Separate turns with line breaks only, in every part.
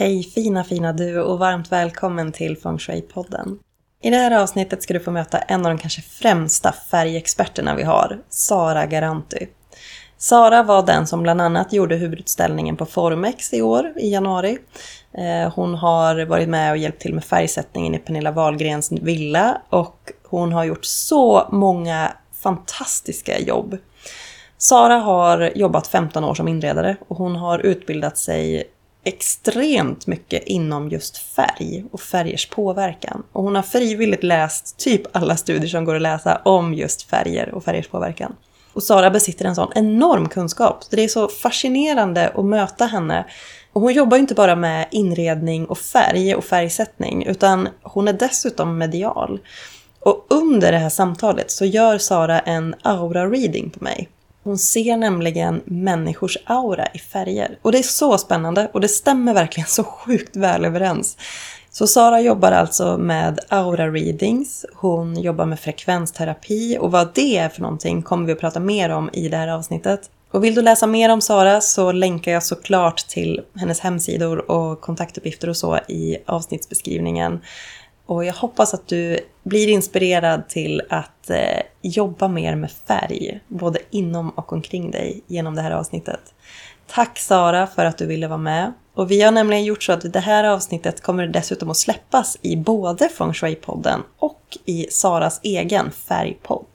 Hej fina fina du och varmt välkommen till Feng Shui-podden. I det här avsnittet ska du få möta en av de kanske främsta färgexperterna vi har, Sara Garanti. Sara var den som bland annat gjorde huvudutställningen på Formex i år, i januari. Eh, hon har varit med och hjälpt till med färgsättningen i Pernilla Wahlgrens villa och hon har gjort så många fantastiska jobb. Sara har jobbat 15 år som inredare och hon har utbildat sig extremt mycket inom just färg och färgers påverkan. Och hon har frivilligt läst typ alla studier som går att läsa om just färger och färgers påverkan. Och Sara besitter en sån enorm kunskap. Så det är så fascinerande att möta henne. Och hon jobbar ju inte bara med inredning och färg och färgsättning, utan hon är dessutom medial. Och under det här samtalet så gör Sara en aura-reading på mig. Hon ser nämligen människors aura i färger. Och det är så spännande och det stämmer verkligen så sjukt väl överens. Så Sara jobbar alltså med aura readings, hon jobbar med frekvensterapi och vad det är för någonting kommer vi att prata mer om i det här avsnittet. Och vill du läsa mer om Sara så länkar jag såklart till hennes hemsidor och kontaktuppgifter och så i avsnittsbeskrivningen. Och jag hoppas att du blir inspirerad till att eh, jobba mer med färg, både inom och omkring dig genom det här avsnittet. Tack Sara för att du ville vara med. Och vi har nämligen gjort så att det här avsnittet kommer dessutom att släppas i både Feng Shui-podden och i Saras egen färgpodd.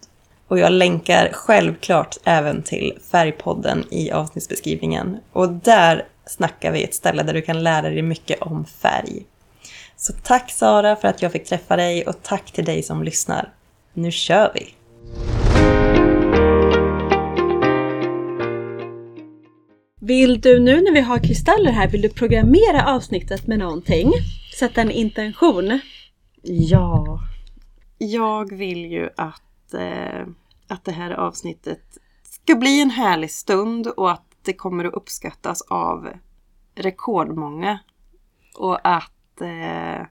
Och jag länkar självklart även till Färgpodden i avsnittsbeskrivningen. Och där snackar vi ett ställe där du kan lära dig mycket om färg. Så tack Sara för att jag fick träffa dig och tack till dig som lyssnar. Nu kör vi! Vill du nu när vi har kristaller här, vill du programmera avsnittet med någonting? Sätta en intention?
Ja, jag vill ju att, eh, att det här avsnittet ska bli en härlig stund och att det kommer att uppskattas av rekordmånga. Och att eh,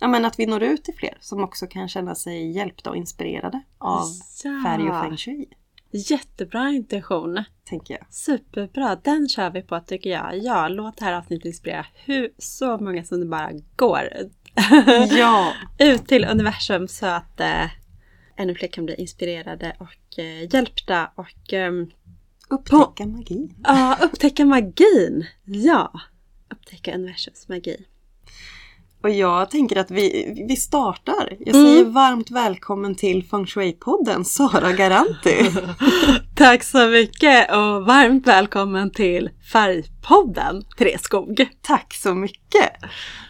ja, men att vi når ut till fler som också kan känna sig hjälpta och inspirerade av ja. färg och feng shui.
Jättebra intention.
Tänker jag.
Superbra, den kör vi på tycker jag. Ja, låt det här avsnittet inspirera hur, så många som det bara går.
Ja!
Ut till universum så att eh, ännu fler kan bli inspirerade och eh, hjälpta och eh,
Upptäcka på, magin.
Ja, upptäcka magin! Ja! Upptäcka universums magi.
Och jag tänker att vi, vi startar. Jag säger mm. varmt välkommen till Feng Shui-podden, Sara Garanti.
Tack så mycket och varmt välkommen till Färgpodden, Therese Skog.
Tack så mycket.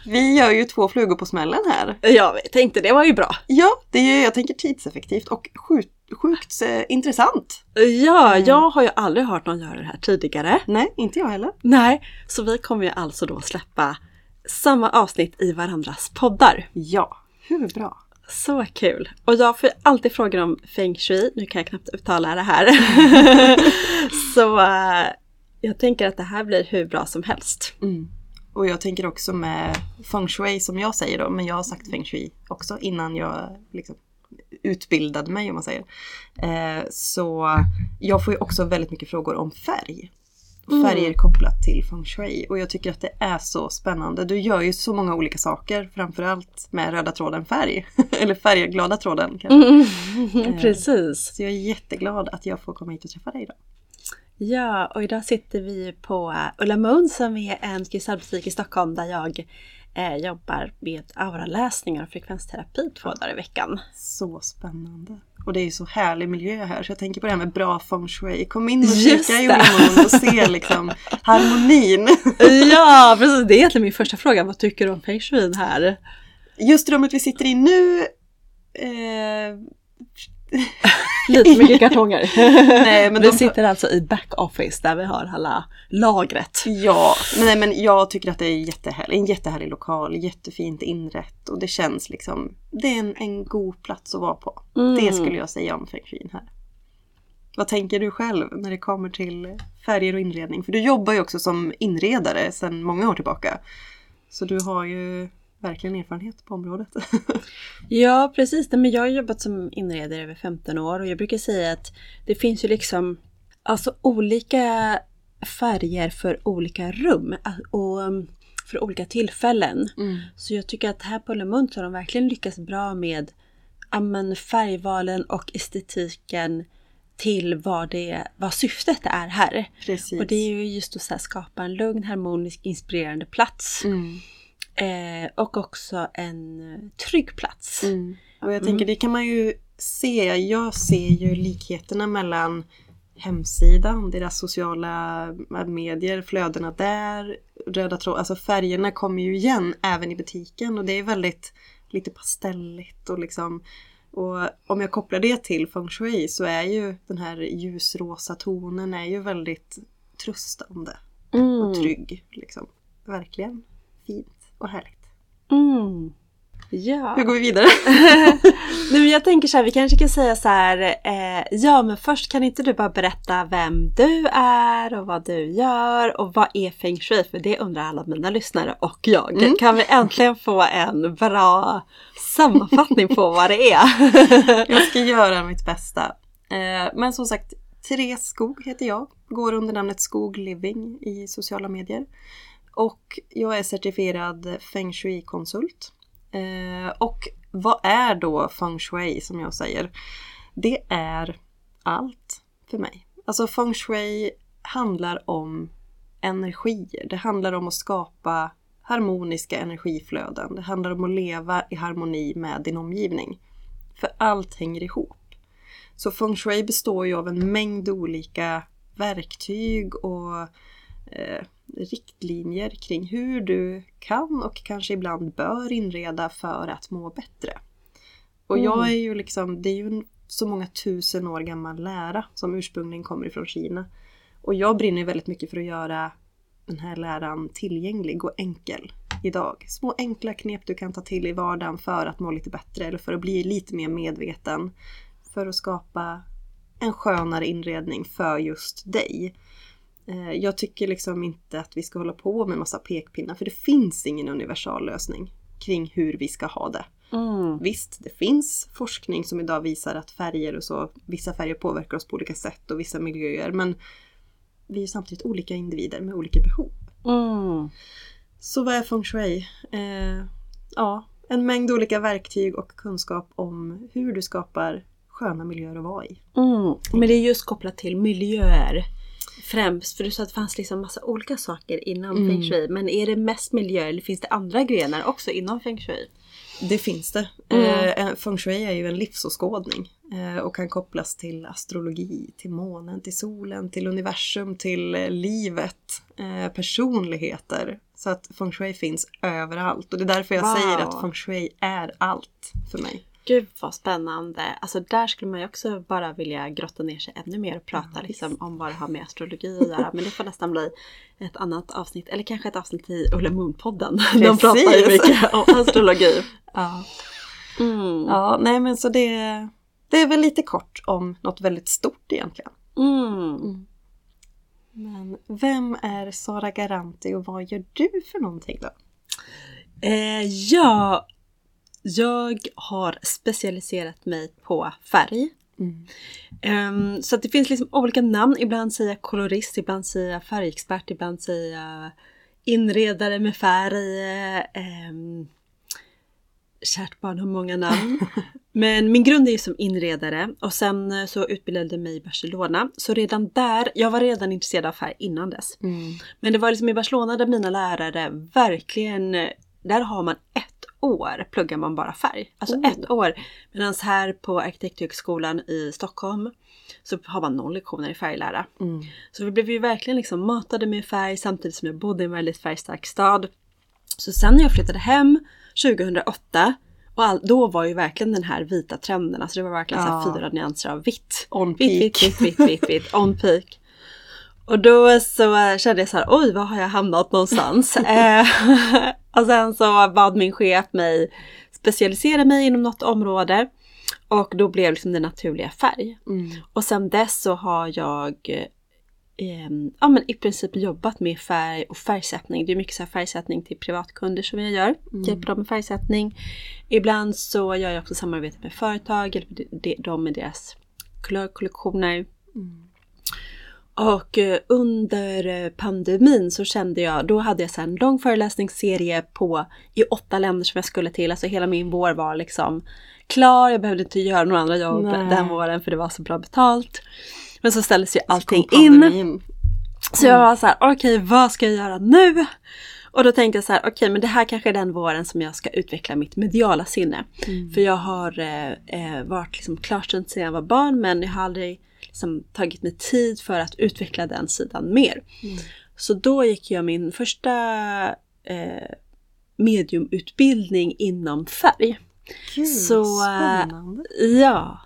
Vi gör ju två flugor på smällen här.
Ja, vi tänkte det var ju bra.
Ja, det är jag tänker tidseffektivt och sjukt sjukt eh, intressant.
Ja, mm. jag har ju aldrig hört någon göra det här tidigare.
Nej, inte jag heller.
Nej, så vi kommer ju alltså då släppa samma avsnitt i varandras poddar.
Ja, hur bra!
Så kul! Och jag får alltid frågor om feng shui, nu kan jag knappt uttala det här. så uh, jag tänker att det här blir hur bra som helst.
Mm. Och jag tänker också med feng shui som jag säger då, men jag har sagt feng shui också innan jag liksom utbildade mig om man säger. Eh, så jag får ju också väldigt mycket frågor om färg färger mm. kopplat till feng shui. Och jag tycker att det är så spännande. Du gör ju så många olika saker, framförallt med röda tråden färg. Eller färgglada tråden kanske.
Mm. Precis.
Så jag är jätteglad att jag får komma hit och träffa dig idag.
Ja, och idag sitter vi på Ulla Moon som är en kristallbutik i Stockholm där jag eh, jobbar med auraläsningar och frekvensterapi två dagar i veckan.
Så spännande! Och det är ju så härlig miljö här så jag tänker på det här med bra feng shui. Kom in och kika i Ulla och se liksom harmonin.
ja precis, det är egentligen min första fråga. Vad tycker du om feng shui här?
Just rummet vi sitter i nu eh,
Lite mycket kartonger.
Nej, men
vi
de-
sitter alltså i backoffice där vi har alla lagret.
Ja, men, nej, men jag tycker att det är jättehärlig, en jättehärlig lokal, jättefint inrätt och det känns liksom, det är en, en god plats att vara på.
Mm.
Det skulle jag säga om Feng Shui här. Vad tänker du själv när det kommer till färger och inredning? För du jobbar ju också som inredare sedan många år tillbaka. Så du har ju verkligen erfarenhet på området.
Ja, precis. Men jag har jobbat som inredare över 15 år och jag brukar säga att det finns ju liksom alltså olika färger för olika rum och um, för olika tillfällen.
Mm.
Så jag tycker att här på Lemund så har de verkligen lyckats bra med ja, men färgvalen och estetiken till vad, det, vad syftet är här.
Precis.
Och det är ju just att skapa en lugn, harmonisk, inspirerande plats.
Mm.
Eh, och också en eh, trygg plats.
Mm. Och jag tänker det kan man ju se. Jag ser ju likheterna mellan hemsidan, deras sociala medier, flödena där, röda tråd, alltså färgerna kommer ju igen även i butiken och det är väldigt lite pastelligt och liksom och om jag kopplar det till feng shui så är ju den här ljusrosa tonen är ju väldigt tröstande
Mm.
och trygg. Liksom. Verkligen fint och härligt.
Mm. Ja.
Hur går vi vidare?
Nu, men jag tänker så här, vi kanske kan säga så här, eh, ja men först kan inte du bara berätta vem du är och vad du gör och vad är feng shui? För det undrar alla mina lyssnare och jag.
Mm.
Kan vi äntligen få en bra sammanfattning på vad det är?
Jag ska göra mitt bästa. Eh, men som sagt, Therese Skog heter jag. Går under namnet Skog Living i sociala medier. Och jag är certifierad feng shui-konsult. Eh, och vad är då feng shui som jag säger? Det är allt för mig. Alltså feng shui handlar om energier. Det handlar om att skapa harmoniska energiflöden. Det handlar om att leva i harmoni med din omgivning. För allt hänger ihop. Så feng shui består ju av en mängd olika verktyg och eh, riktlinjer kring hur du kan och kanske ibland bör inreda för att må bättre. Och jag är ju liksom, det är ju en så många tusen år gammal lära som ursprungligen kommer ifrån Kina. Och jag brinner väldigt mycket för att göra den här läran tillgänglig och enkel idag. Små enkla knep du kan ta till i vardagen för att må lite bättre eller för att bli lite mer medveten. För att skapa en skönare inredning för just dig. Eh, Jag tycker liksom inte att vi ska hålla på med massa pekpinnar för det finns ingen universal lösning kring hur vi ska ha det.
Mm.
Visst, det finns forskning som idag visar att färger och så, vissa färger påverkar oss på olika sätt och vissa miljöer men vi är samtidigt olika individer med olika behov.
Mm.
Så vad är feng shui? Eh, ja, en mängd olika verktyg och kunskap om hur du skapar sköna miljöer att vara i.
Mm. Men det är just kopplat till miljöer. Främst, för du sa att det fanns liksom massa olika saker inom
Mm.
feng shui. Men är det mest miljöer eller finns det andra grenar också inom feng shui?
Det finns det.
Mm.
Eh, feng shui är ju en livsåskådning eh, och kan kopplas till astrologi, till månen, till solen, till universum, till eh, livet, personligheter. Så att feng shui finns överallt och det är därför jag
Wow.
säger att feng shui är allt för mig.
Gud vad spännande! Alltså där skulle man ju också bara vilja grotta ner sig ännu mer och prata
Ja,
liksom, om vad det har med astrologi att göra. Men det får nästan bli ett annat avsnitt. Eller kanske ett avsnitt i Ulla Moon-podden. De pratar ju mycket om astrologi.
Ja.
Mm.
ja, nej men så det, det är väl lite kort om något väldigt stort egentligen.
Mm.
Men vem är Sara Garanti och vad gör du för någonting då?
Eh, ja, jag har specialiserat mig på färg.
Mm.
Ehm, så att det finns liksom olika namn. Ibland säger jag kolorist, ibland säger jag färgexpert, ibland säger jag inredare med färg. Um, kärt barn har många namn. Men min grund är ju som inredare och sen eh, så utbildade jag mig i Barcelona. Så redan där, jag var redan intresserad av färg innan dess.
Mm.
Men det var liksom i Barcelona där mina lärare verkligen, eh, där har man ett år pluggar man bara färg. Alltså
Oh.
ett år. Medan här på Arkitekthögskolan i Stockholm så har man noll lektioner i färglära.
Mm.
Så vi blev ju verkligen liksom matade med färg samtidigt som jag bodde i en väldigt färgstark stad. Så sen när jag flyttade hem 2008 Och all, då var ju verkligen den här vita trenden, alltså det var verkligen så
Ja.
fyra nyanser av vitt.
On peak.
vitt, vitt, vitt, vitt, vitt, on peak. Och då så eh, kände jag så här, oj, var har jag hamnat någonstans? och sen så bad min chef mig specialisera mig inom något område. Och då blev liksom det naturliga färg.
Mm.
Och sen dess så har jag eh, ja, men i princip jobbat med färg och färgsättning. Det är mycket så här färgsättning till privatkunder som jag gör. Hjälper dem med färgsättning. Ibland så gör jag också samarbete med företag, hjälper de- de- dem med deras kulörkollektioner. Och eh, under eh, pandemin så kände jag, då hade jag så en lång föreläsningsserie på i åtta länder som jag skulle till. Alltså hela min vår var liksom klar. Jag behövde inte göra några andra jobb
Nej.
den våren för det var så bra betalt. Men så ställdes ju allting in.
pandemin.
Så jag var så här, okej vad ska jag göra nu? Och då tänkte jag så här, okej men det här kanske är den våren som jag ska utveckla mitt mediala sinne. För jag har eh, eh, varit liksom klarsynt sedan jag var barn men jag har aldrig liksom, tagit mig tid för att utveckla den sidan mer. Så då gick jag min första eh, mediumutbildning inom färg.
Gud,
Så, eh,
spännande.
Ja.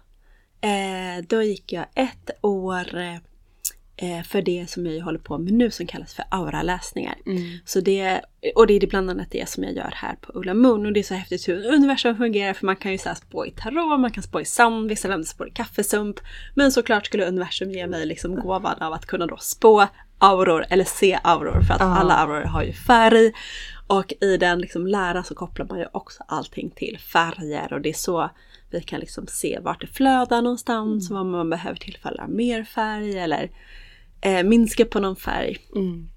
Eh, då gick jag ett år eh, för det som jag håller på med nu som kallas för auraläsningar.
Mm.
Så det, och det är bland annat det som jag gör här på Ulla Moon. Och det är så häftigt hur universum fungerar för man kan ju så här spå i tarot, man kan spå i sand, vissa länder spår i kaffesump. Men såklart skulle universum ge mig liksom gåvan av att kunna då spå auror eller se auror för att
Ja.
alla auror har ju färg. Och i den liksom lära så kopplar man ju också allting till färger och det är så vi kan liksom se vart det flödar någonstans, vad man behöver tillföra mer färg eller eh, minska på någon färg.
Mm.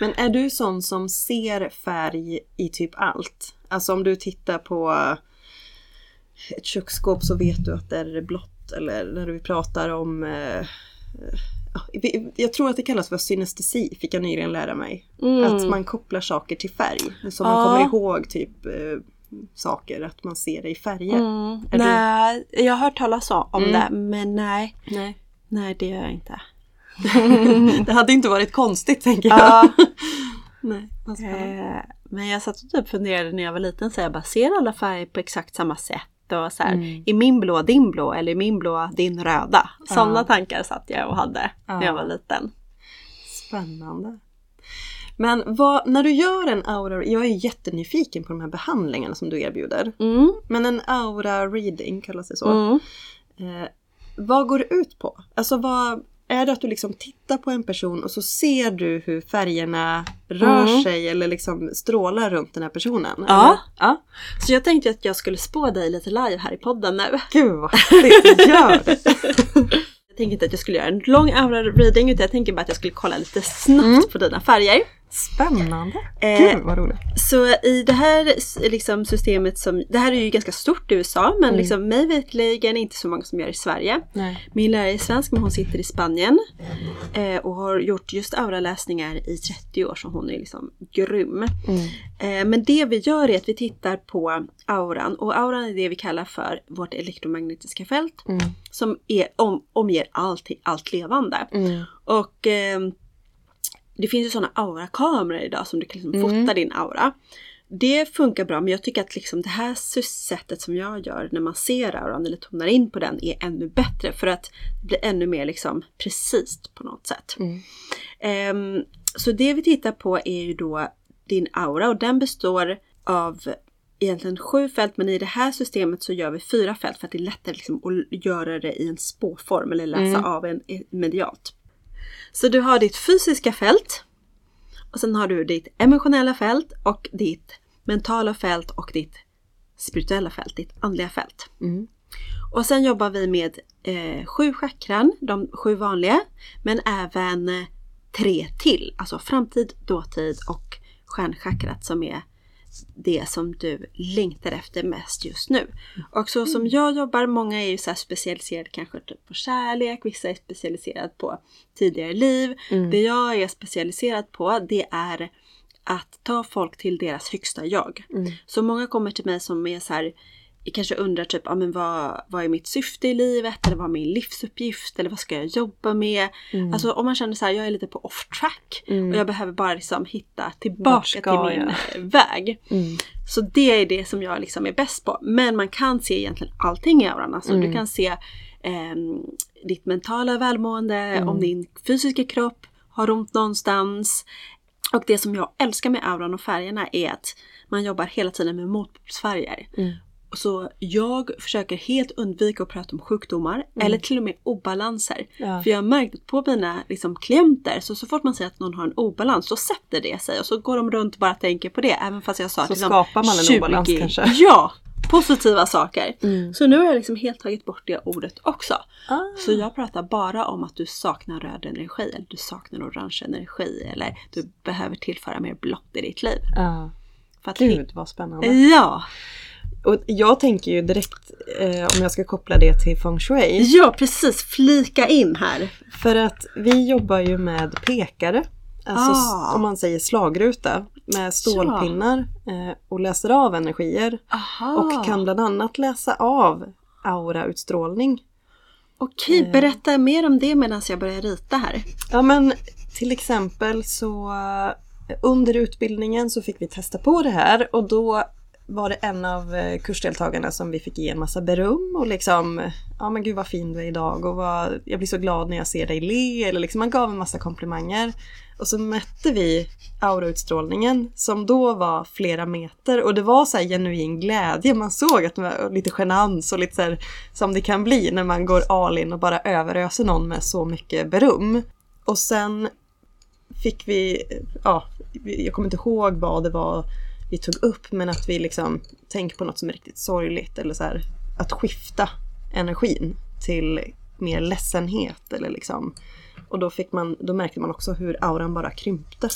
Men är du sån som ser färg i typ allt? Alltså om du tittar på ett köksskåp så vet du att det är blått eller när vi pratar om eh, vi- jag tror att det kallas för synestesi, fick jag nyligen lära mig. Att man kopplar saker till färg. Så man
Ja.
kommer ihåg typ eh, saker, att man ser det i färger.
Mm.
Är du-
Nej, jag har hört talas om
Mm.
det men nej,
Nej.
nej det gör jag inte.
Det hade inte varit konstigt tänker jag.
Ja.
Nej.
Eh, men jag satt och typ funderade när jag var liten så jag bara ser alla färger på exakt samma sätt och så här,
Mm.
är min blå din blå eller är min blå din röda? Sådana
Ja.
tankar satt jag och hade när jag
Ja.
var liten.
Spännande. Men vad, när du gör en aura, jag är jättenyfiken på de här behandlingarna som du erbjuder.
Mm.
Men en aura reading kallas det så.
Mm.
Eh, vad går det ut på? Alltså vad, är det att du liksom tittar på en person och så ser du hur färgerna rör
Mm.
sig eller liksom strålar runt den här personen?
Ja.
Eller? ja.
Så jag tänkte att jag skulle spå dig lite live här i podden nu.
Gud vad häftigt, gör det!
Jag tänker inte att jag skulle göra en lång aura reading utan jag tänker bara att jag skulle kolla lite snabbt
Mm.
på dina färger.
Spännande!
Eh,
Gud vad roligt!
Så i det här liksom, systemet som, det här är ju ganska stort i USA men
Mm.
liksom mig veterligen inte så många som gör i Sverige.
Nej.
Min lärare är svensk men hon sitter i Spanien eh, och har gjort just auraläsningar i 30 år så hon är liksom grym.
Mm.
Eh, men det vi gör är att vi tittar på auran och auran är det vi kallar för vårt elektromagnetiska fält
Mm.
som är, om, omger allt, allt levande.
Mm.
Och eh, det finns ju sådana aurakameror idag som du kan liksom
Mm.
fota din aura. Det funkar bra men jag tycker att liksom det här sättet som jag gör när man ser auran eller tonar in på den är ännu bättre för att det blir ännu mer liksom precis på något sätt.
Mm.
Ehm, så det vi tittar på är ju då din aura och den består av egentligen sju fält men i det här systemet så gör vi fyra fält för att det är lättare liksom att göra det i en spåform eller läsa
Mm.
av en medialt. Så du har ditt fysiska fält och sen har du ditt emotionella fält och ditt mentala fält och ditt spirituella fält, ditt andliga fält.
Mm.
Och sen jobbar vi med eh, sju chakran, de sju vanliga, men även eh, tre till, alltså framtid, dåtid och stjärnchakrat som är det som du längtar efter mest just nu. Och så som jag jobbar, många är ju så specialiserade kanske typ på kärlek, vissa är specialiserade på tidigare liv.
Mm.
Det jag är specialiserad på det är att ta folk till deras högsta jag.
Mm.
Så många kommer till mig som är så här kanske undrar typ, ja, men vad, vad är mitt syfte i livet? Eller vad är min livsuppgift? Eller vad ska jag jobba med?
Mm.
Alltså om man känner så här, jag är lite på off track
Mm.
och jag behöver bara liksom hitta tillbaka till min
jag?
eh, väg.
Mm.
Så det är det som jag liksom är bäst på. Men man kan se egentligen allting i auran. Alltså
Mm.
du kan se ehm, ditt mentala välmående,
Mm.
om din fysiska kropp har ont någonstans. Och det som jag älskar med auran och färgerna är att man jobbar hela tiden med motpolsfärger.
Mm.
Så jag försöker helt undvika att prata om sjukdomar eller till och med obalanser.
Ja.
För jag har märkt att på mina liksom, klienter så, så fort man säger att någon har en obalans så sätter det sig och så går de runt och bara tänker på det. Även fast jag sa
Så
dem
skapar man en obalans kanske?
Ja! Positiva saker.
Mm.
Så nu har jag liksom helt tagit bort det ordet också.
Ah.
Så jag pratar bara om att du saknar röd energi eller du saknar orange energi eller du behöver tillföra mer blått i ditt liv. Att
Gud vad spännande.
Ja!
Och jag tänker ju direkt, eh, om jag ska koppla det till feng shui.
Ja precis, flika in här.
För att vi jobbar ju med pekare. Alltså
Ah.
om man säger slagruta. Med stålpinnar eh, och läser av energier.
Aha.
Och kan bland annat läsa av aurautstrålning.
Okej,
Eh.
berätta mer om det medan jag börjar rita här.
Ja men till exempel så eh, under utbildningen så fick vi testa på det här och då var det en av eh, kursdeltagarna som vi fick ge en massa beröm och liksom Ja men gud vad fin du är idag och vad, jag blir så glad när jag ser dig le eller liksom man gav en massa komplimanger. Och så mätte vi aurautstrålningen som då var flera meter och det var så här genuin glädje. Man såg att det var lite genans och lite så här som det kan bli när man går all in och bara överöser någon med så mycket beröm. Och sen fick vi, ja, jag kommer inte ihåg vad det var vi tog upp men att vi liksom tänker på något som är riktigt sorgligt eller så här att skifta energin till mer ledsenhet eller liksom och då fick man, då märkte man också hur auran bara krympte.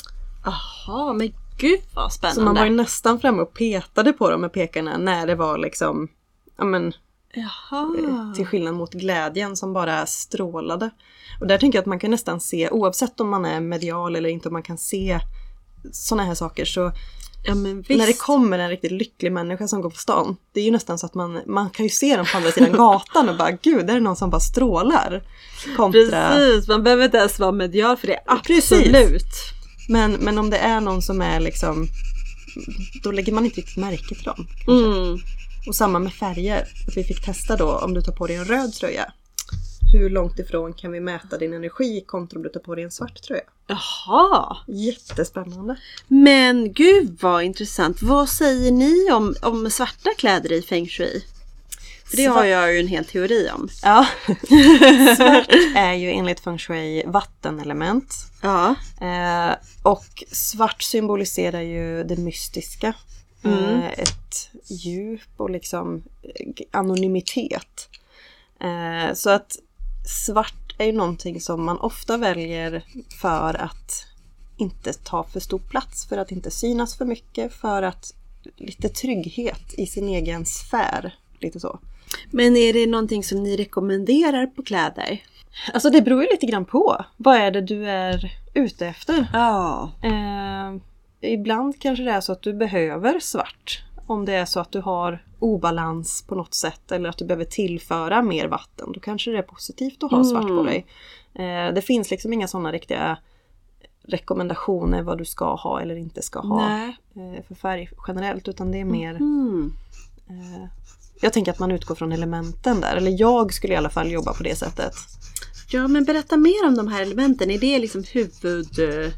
Aha, men gud vad spännande.
Så man var ju nästan framme och petade på dem med pekarna när det var liksom, ja men
Jaha.
till skillnad mot glädjen som bara strålade. Och där tänker jag att man kan nästan se, oavsett om man är medial eller inte, om man kan se sådana här saker så
Ja
när det kommer en riktigt lycklig människa som går på stan, det är ju nästan så att man, man kan ju se dem på andra sidan gatan och bara gud, där är någon som bara strålar. Kontra,
Precis, man behöver inte ens vara medial för det.
Precis.
Absolut.
men, men om det är någon som är liksom, då lägger man inte riktigt märke till dem.
Mm.
Och samma med färger. Att vi fick testa då om du tar på dig en röd tröja. Hur långt ifrån kan vi mäta din energi kontra om du tar på dig en svart tröja?
Jaha.
Jättespännande.
Men gud vad intressant. Vad säger ni om, om svarta kläder i feng shui? För det har jag ju en hel teori om.
Ja. svart är ju enligt feng shui vattenelement.
Ja.
Eh, och svart symboliserar ju det mystiska.
Mm.
Eh, ett djup och liksom eh, anonymitet. Eh, så att svart är ju någonting som man ofta väljer för att inte ta för stor plats, för att inte synas för mycket, för att lite trygghet i sin egen sfär. Lite så.
Men är det någonting som ni rekommenderar på kläder?
Alltså det beror ju lite grann på. Vad är det du är ute efter?
Ja.
Eh, ibland kanske det är så att du behöver svart. Om det är så att du har obalans på något sätt eller att du behöver tillföra mer vatten. Då kanske det är positivt att ha svart på
Mm.
dig. Eh, det finns liksom inga sådana riktiga rekommendationer vad du ska ha eller inte ska ha
Nej.
eh, för färg generellt. Utan det är mer
Mm.
eh, Jag tänker att man utgår från elementen där. Eller jag skulle i alla fall jobba på det sättet.
Ja men berätta mer om de här elementen. Är det liksom huvuddelen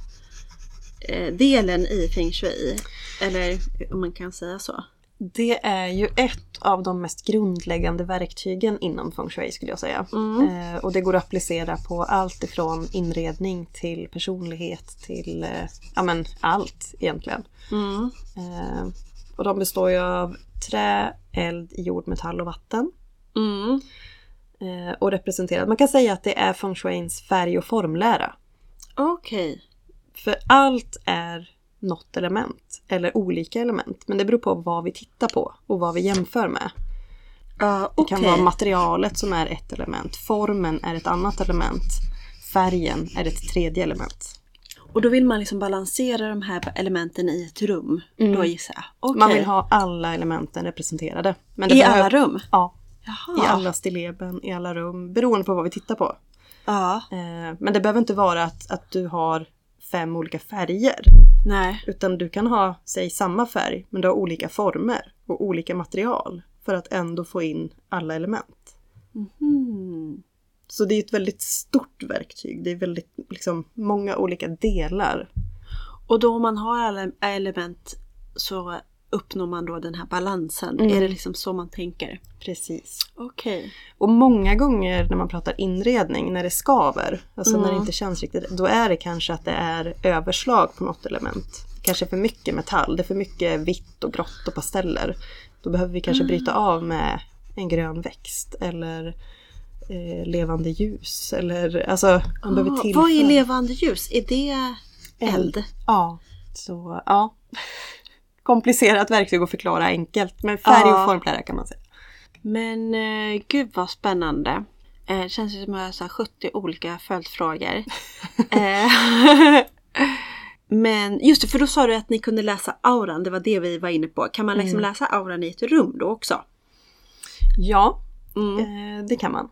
eh, i feng shui? Eller om man kan säga så.
Det är ju ett av de mest grundläggande verktygen inom feng shui skulle jag säga.
Mm.
Eh, och det går att applicera på allt ifrån inredning till personlighet till eh, ja, men allt egentligen.
Mm.
Eh, och de består ju av trä, eld, jord, metall och vatten.
Mm.
Eh, och representerat. Man kan säga att det är feng shuins färg och formlära.
Okej.
För allt är något element eller olika element. Men det beror på vad vi tittar på och vad vi jämför med.
Ja,
Det
okej.
kan vara materialet som är ett element, formen är ett annat element, färgen är ett tredje element.
Och då vill man liksom balansera de här elementen i ett rum.
Mm.
Då gissar jag. Okej.
Man vill ha alla elementen representerade. Men
I alla rum?
Ja,
Jaha.
i alla stilleben, i alla rum. Beroende på vad vi tittar på.
Ja.
Eh, Men det behöver inte vara att, att du har fem olika färger.
Nej.
Utan du kan ha, säg samma färg, men du har olika former och olika material. För att ändå få in alla element.
Hmm.
Så det är ett väldigt stort verktyg. Det är väldigt liksom, många olika delar.
Och då om man har alla element så uppnår man då den här balansen.
Mm.
Är det liksom så man tänker?
Precis.
Okej.
Och många gånger när man pratar inredning, när det skaver, alltså när det
Mm.
inte känns riktigt, då är det kanske att det är överslag på något element. Kanske för mycket metall, det är för mycket vitt och grått och pasteller. Då behöver vi kanske bryta av med en grön växt eller eh, levande ljus. Eller, alltså, man behöver
Ah,
tillföra.
vad är levande ljus? Är det eld?
Ja, så ja. Komplicerat verktyg att förklara enkelt. Men färg
Ja.
och formlära kan man säga.
Men eh, gud vad spännande. Eh, känns det som att jag har så här 70 olika följdfrågor. eh, men just det, för då sa du att ni kunde läsa auran. Det var det vi var inne på. Kan man liksom läsa auran i ett rum då också?
Ja,
Mm.
eh, det kan man.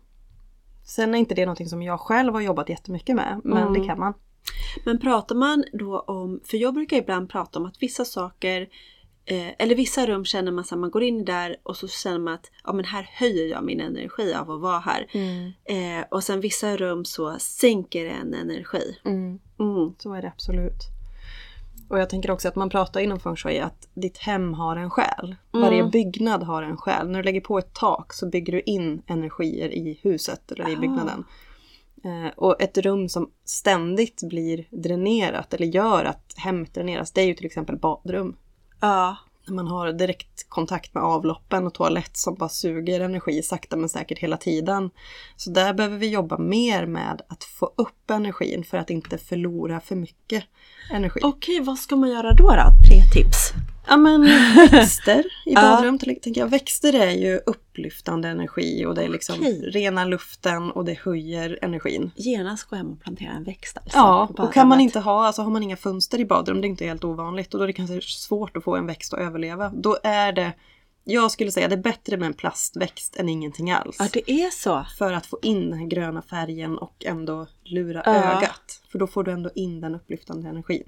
Sen är inte det någonting som jag själv har jobbat jättemycket med. Men
Mm.
det kan man.
Men pratar man då om, för jag brukar ibland prata om att vissa saker eh, eller vissa rum känner man att man går in där och så känner man att ja, men här höjer jag min energi av att vara här. Eh, och sen vissa rum så sänker en energi.
Mm.
Mm.
Så är det absolut. Och jag tänker också att man pratar inom feng shui att ditt hem har en själ. Varje
Mm.
byggnad har en själ. När du lägger på ett tak så bygger du in energier i huset eller i
Ah.
byggnaden. Eh, och ett rum som ständigt blir dränerat eller gör att hemmet dräneras, det är ju till exempel badrum.
Ja.
När man har direkt kontakt med avloppen och toalett som bara suger energi sakta men säkert hela tiden. Så där behöver vi jobba mer med att få upp energin för att inte förlora för mycket energi.
Okej, vad ska man göra då då? Tre tips.
Ja men växter i
Ja.
badrum till tänker jag. Växter är ju upplyftande energi och det är liksom
Okej.
rena luften och det höjer energin.
Genast gå hem och plantera en växt alltså.
Ja, och kan man inte ha, alltså har man inga fönster i badrum, det är inte helt ovanligt och då är det kanske svårt att få en växt att överleva. Då är det, jag skulle säga det är bättre med en plastväxt än ingenting alls.
Ja, det är så.
För att få in den gröna färgen och ändå lura
Ja.
ögat. För då får du ändå in den upplyftande energin.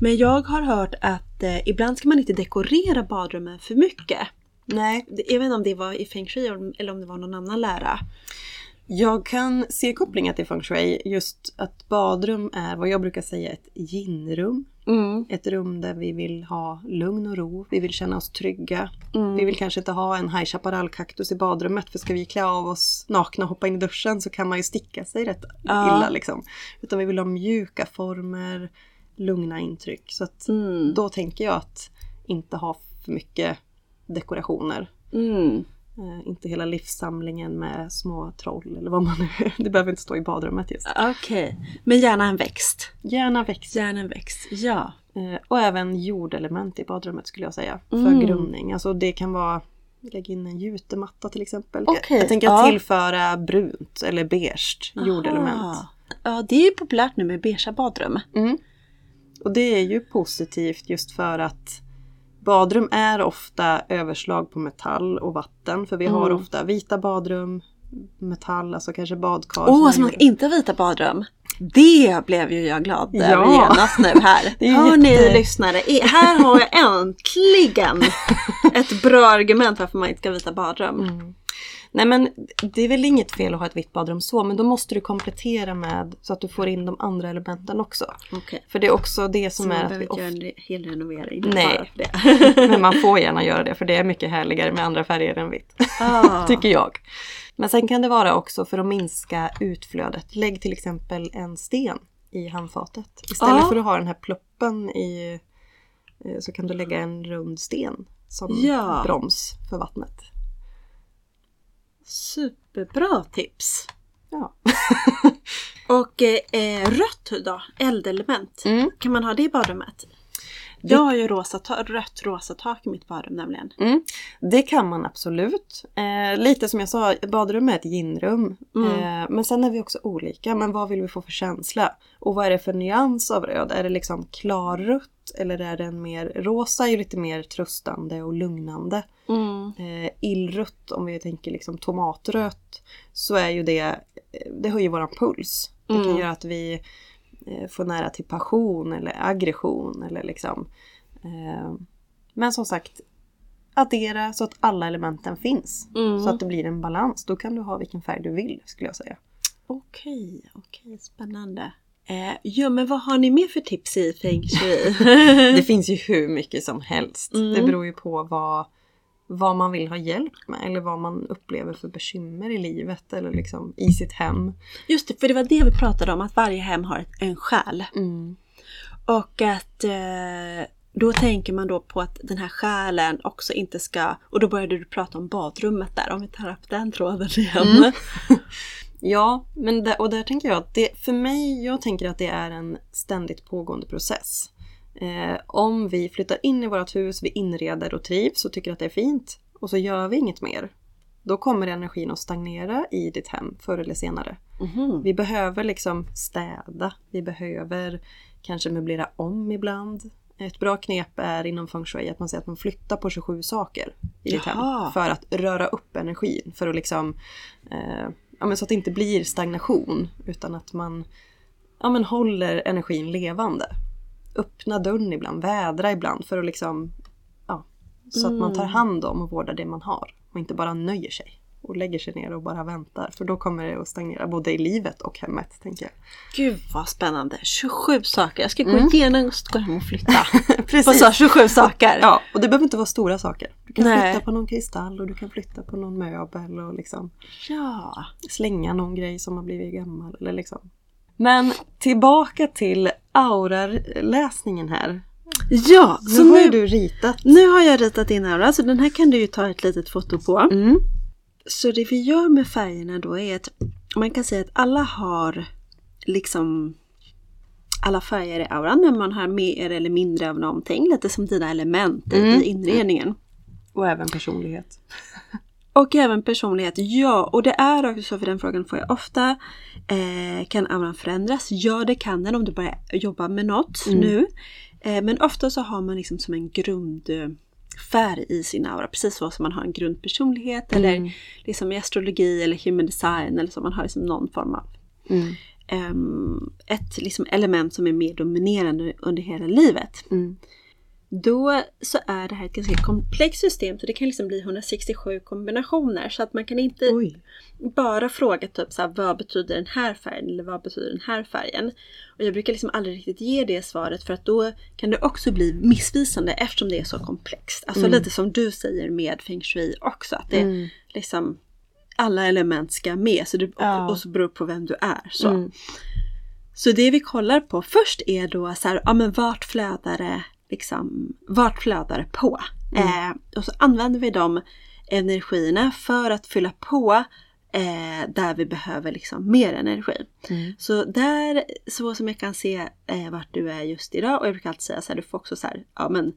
Men jag har hört att eh, ibland ska man inte dekorera badrummen för mycket.
Nej,
Jag vet inte om det var i feng shui eller om det var någon annan lära.
Jag kan se kopplingen till feng shui. Just att badrum är vad jag brukar säga ett yin-rum.
Mm.
Ett rum där vi vill ha lugn och ro. Vi vill känna oss trygga.
Mm.
Vi vill kanske inte ha en High Chaparral-kaktus i badrummet. För ska vi klä av oss nakna och hoppa in i duschen så kan man ju sticka sig rätt
Ja.
illa. Liksom. Utan vi vill ha mjuka former, lugna intryck. Så att
Mm.
då tänker jag att inte ha för mycket dekorationer.
Mm.
Eh, inte hela livssamlingen med små troll eller vad man nu... Det behöver inte stå i badrummet just.
Okej, men gärna en växt.
Gärna växter.
Gärna en växt, ja.
Eh, och även jordelement i badrummet skulle jag säga. För
Mm.
grundning. Alltså det kan vara... Lägg in en jutematta till exempel.
Okej,
Jag tänker
ja.
tillföra brunt eller beige jordelement.
Ja, det är ju populärt nu med beigea badrum.
Mm. Och det är ju positivt just för att badrum är ofta överslag på metall och vatten. För vi har
Mm.
ofta vita badrum, metall, alltså kanske badkar.
Åh,
som är
som
gjorda-
inte har vita badrum. Det blev ju jag glad över
Ja.
genast nu här.
Det är
Hör
jätte-
ni lyssnare, här har jag äntligen ett bra argument varför man inte ska vita badrum.
Mm. Nej men det är väl inget fel att ha ett vitt badrum så, men då måste du komplettera med så att du får in de andra elementen också.
Okej.
För det är också det
Så
som
man
är att
behöver
vi
inte göra en hel renovering
Nej. Men man får gärna göra det för det är mycket härligare med andra färger än vitt.
Ah.
Tycker jag. Men sen kan det vara också för att minska utflödet. Lägg till exempel en sten i handfatet. Istället
Ja.
för att ha den här ploppen i eh, så kan du lägga en rund sten som
Ja.
broms för vattnet.
Superbra tips!
Ja.
Och eh, rött då? Eldelement.
Mm.
Kan man ha det i badrummet? Jag har ju rosa, rött rosa tak i mitt badrum nämligen.
Mm, det kan man absolut. Eh, lite som jag sa, ett badrum är ett ginrum.
Mm.
Eh, men sen är vi också olika. Men vad vill vi få för känsla? Och vad är det för nyans av röd? Är det liksom klarrött? Eller är den mer rosa? är ju lite mer tröstande och lugnande.
Mm.
Eh, illrött, om vi tänker liksom tomatrött, så är ju det, eh, det höjer våran puls. Det kan
Mm.
göra att vi eh, får nära till passion eller aggression eller liksom. Eh, men som sagt, addera så att alla elementen finns.
Mm.
Så att det blir en balans. Då kan du ha vilken färg du vill skulle jag säga.
Okej, okej, spännande. Eh, ja, men vad har ni mer för tips i feng shui?
Det finns ju hur mycket som helst.
Mm.
Det beror ju på vad, vad man vill ha hjälp med eller vad man upplever för bekymmer i livet eller liksom i sitt hem.
Just det, för det var det vi pratade om, att varje hem har en själ. Och att eh, då tänker man då på att den här själen också inte ska, och då började du prata om badrummet där, om vi tar upp den tråden igen.
Mm. Ja, men där, och där tänker jag att det, för mig, jag tänker att det är en ständigt pågående process. Eh, om vi flyttar in i vårt hus, vi inreder och trivs och tycker att det är fint och så gör vi inget mer. Då kommer energin att stagnera i ditt hem förr eller senare.
Mhm.
Vi behöver liksom städa, vi behöver kanske möblera om ibland. Ett bra knep är inom feng shui att man säger att man flyttar på 27 saker i ditt
Jaha.
hem. För att röra upp energin. För att liksom, eh, ja, men så att det inte blir stagnation. Utan att man ja, men håller energin levande. Öppna dörren ibland, vädra ibland för att liksom, ja, så att man tar hand om och vårdar det man har. Och inte bara nöjer sig. Och lägger sig ner och bara väntar. För då kommer det att stagnera både i livet och hemmet, tänker jag.
Gud vad spännande! 27 saker! Jag ska gå
Mm.
igenom och gå hem och flytta. På
Precis.
så 27 saker!
Ja, och det behöver inte vara stora saker. Du kan
Nej.
flytta på någon kristall och du kan flytta på någon möbel och liksom
ja.
slänga någon grej som har blivit gammal. Eller liksom. Men tillbaka till auraläsningen här.
Ja,
Nu
så
har
nu,
du ritat.
nu har jag ritat din aura, så den här kan du ju ta ett litet foto på.
Mm.
Så det vi gör med färgerna då är att man kan säga att alla har liksom alla färger i auran men man har mer eller mindre av någonting. Lite som dina element
Mm.
i inredningen.
Och även personlighet.
Och även personlighet, ja. Och det är också så, för den frågan får jag ofta. Eh, kan auran förändras? Ja, det kan den om du börjar jobba med något
Mm.
nu. Eh, men ofta så har man liksom som en grundfärg i sin aura. Precis så som man har en grundpersonlighet
Mm.
eller liksom i astrologi eller human design eller så. Man har liksom någon form av
Mm.
ehm, ett liksom element som är mer dominerande under hela livet. Då så är det här ett ganska komplext system så det kan liksom bli 167 kombinationer så att man kan inte
Oj.
bara fråga typ så här, vad betyder den här färgen eller vad betyder den här färgen? Och jag brukar liksom aldrig riktigt ge det svaret för att då kan det också bli missvisande eftersom det är så komplext. Alltså
Mm.
lite som du säger med feng shui också att det
Mm.
liksom alla element ska med så det, och,
Ja.
och så beror på vem du är. Så.
Mm.
Så det vi kollar på först är då så här, ja men vart flödar det, liksom, vart flödar det på? Eh, och så använder vi de energierna för att fylla på eh, där vi behöver liksom mer energi.
Mm.
Så där, så som jag kan se eh, vart du är just idag och jag brukar alltid säga så här, du får också så här, ja men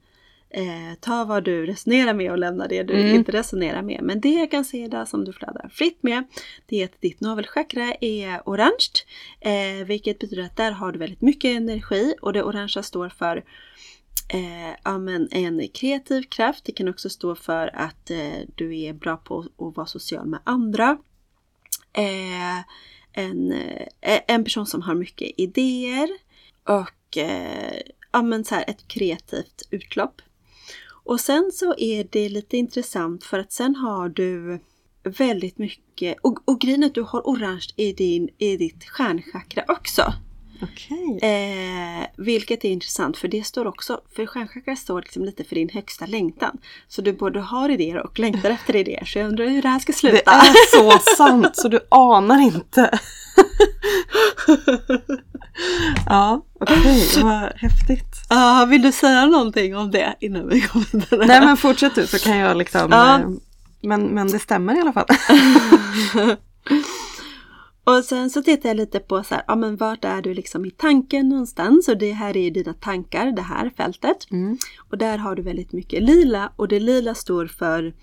eh, ta vad du resonerar med och lämna det du
Mm.
inte resonerar med. Men det jag kan se där som du flödar fritt med, det är att ditt navelchakra är orange, eh, vilket betyder att där har du väldigt mycket energi och det orangea står för eh, ja, men en kreativ kraft. Det kan också stå för att eh, du är bra på att vara social med andra. Eh, en, eh, en person som har mycket idéer och eh, ja, men så här, ett kreativt utlopp. Och sen så är det lite intressant för att sen har du väldigt mycket, och, och grejen är att du har orange i, din, i ditt stjärnchakra också.
Okej.
Eh, vilket är intressant för det står också, för stjärnchakra står liksom lite för din högsta längtan. Så du både har idéer och längtar efter idéer. Så jag undrar hur det här ska sluta.
Det är så sant så du anar inte. ja, okej. Vad häftigt.
Ah, vill du säga någonting om det innan vi går vidare?
Nej men fortsätt du så kan jag liksom. Eh, Men, men det stämmer i alla fall.
Och sen så tittar jag lite på så här, ja men vart är du liksom i tanken någonstans? Och det här är ju dina tankar, det här fältet.
Mm.
Och där har du väldigt mycket lila och det lila står för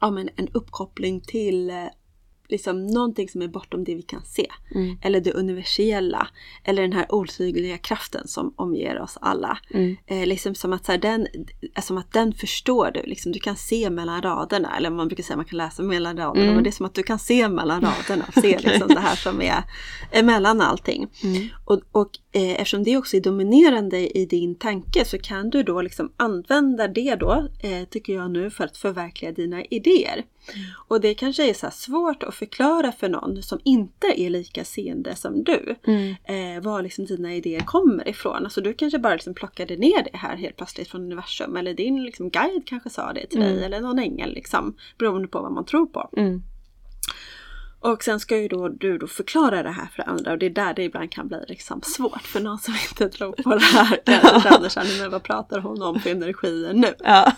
ja, men en uppkoppling till eh, liksom någonting som är bortom det vi kan se.
Mm.
Eller det universella. Eller den här otydliga kraften som omger oss alla.
Mm.
Eh, liksom som att, så här, den, eh, som att den förstår du. Liksom, du kan se mellan raderna. Eller man brukar säga att man kan läsa mellan raderna.
Mm.
Men det är som att du kan se mellan raderna. Se liksom det här som är emellan allting.
Mm.
Och, och eh, eftersom det också är dominerande i din tanke så kan du då liksom använda det då, eh, tycker jag nu, för att förverkliga dina idéer. Och det kanske är så svårt att förklara för någon som inte är lika seende som du.
Mm.
Eh, var liksom dina idéer kommer ifrån. Alltså du kanske bara liksom plockade ner det här helt plötsligt från universum. Eller din liksom guide kanske sa det till dig.
Mm.
Eller någon ängel liksom. Beroende på vad man tror på.
Mm.
Och sen ska ju då du då förklara det här för andra och det är där det ibland kan bli liksom svårt för någon som inte tror på det här. Kanske känner men vad pratar hon om för energier nu?
Ja.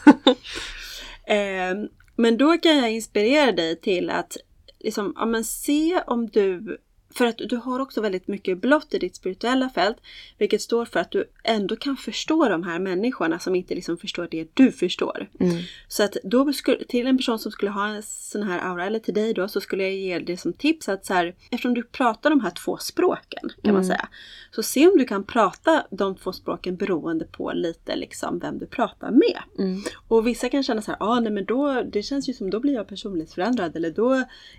Eh, men då kan jag inspirera dig till att liksom, ja, men se om du för att du har också väldigt mycket blått i ditt spirituella fält. Vilket står för att du ändå kan förstå de här människorna som inte liksom förstår det du förstår.
Mm.
Så att då skulle, till en person som skulle ha en sån här aura, eller till dig då, så skulle jag ge dig som tips att så här, eftersom du pratar de här två språken kan man
Mm.
säga. Så se om du kan prata de två språken beroende på lite liksom vem du pratar med.
Mm.
Och vissa kan känna så här, ah, nej men då, det känns ju som då blir jag personlighetsförändrad eller då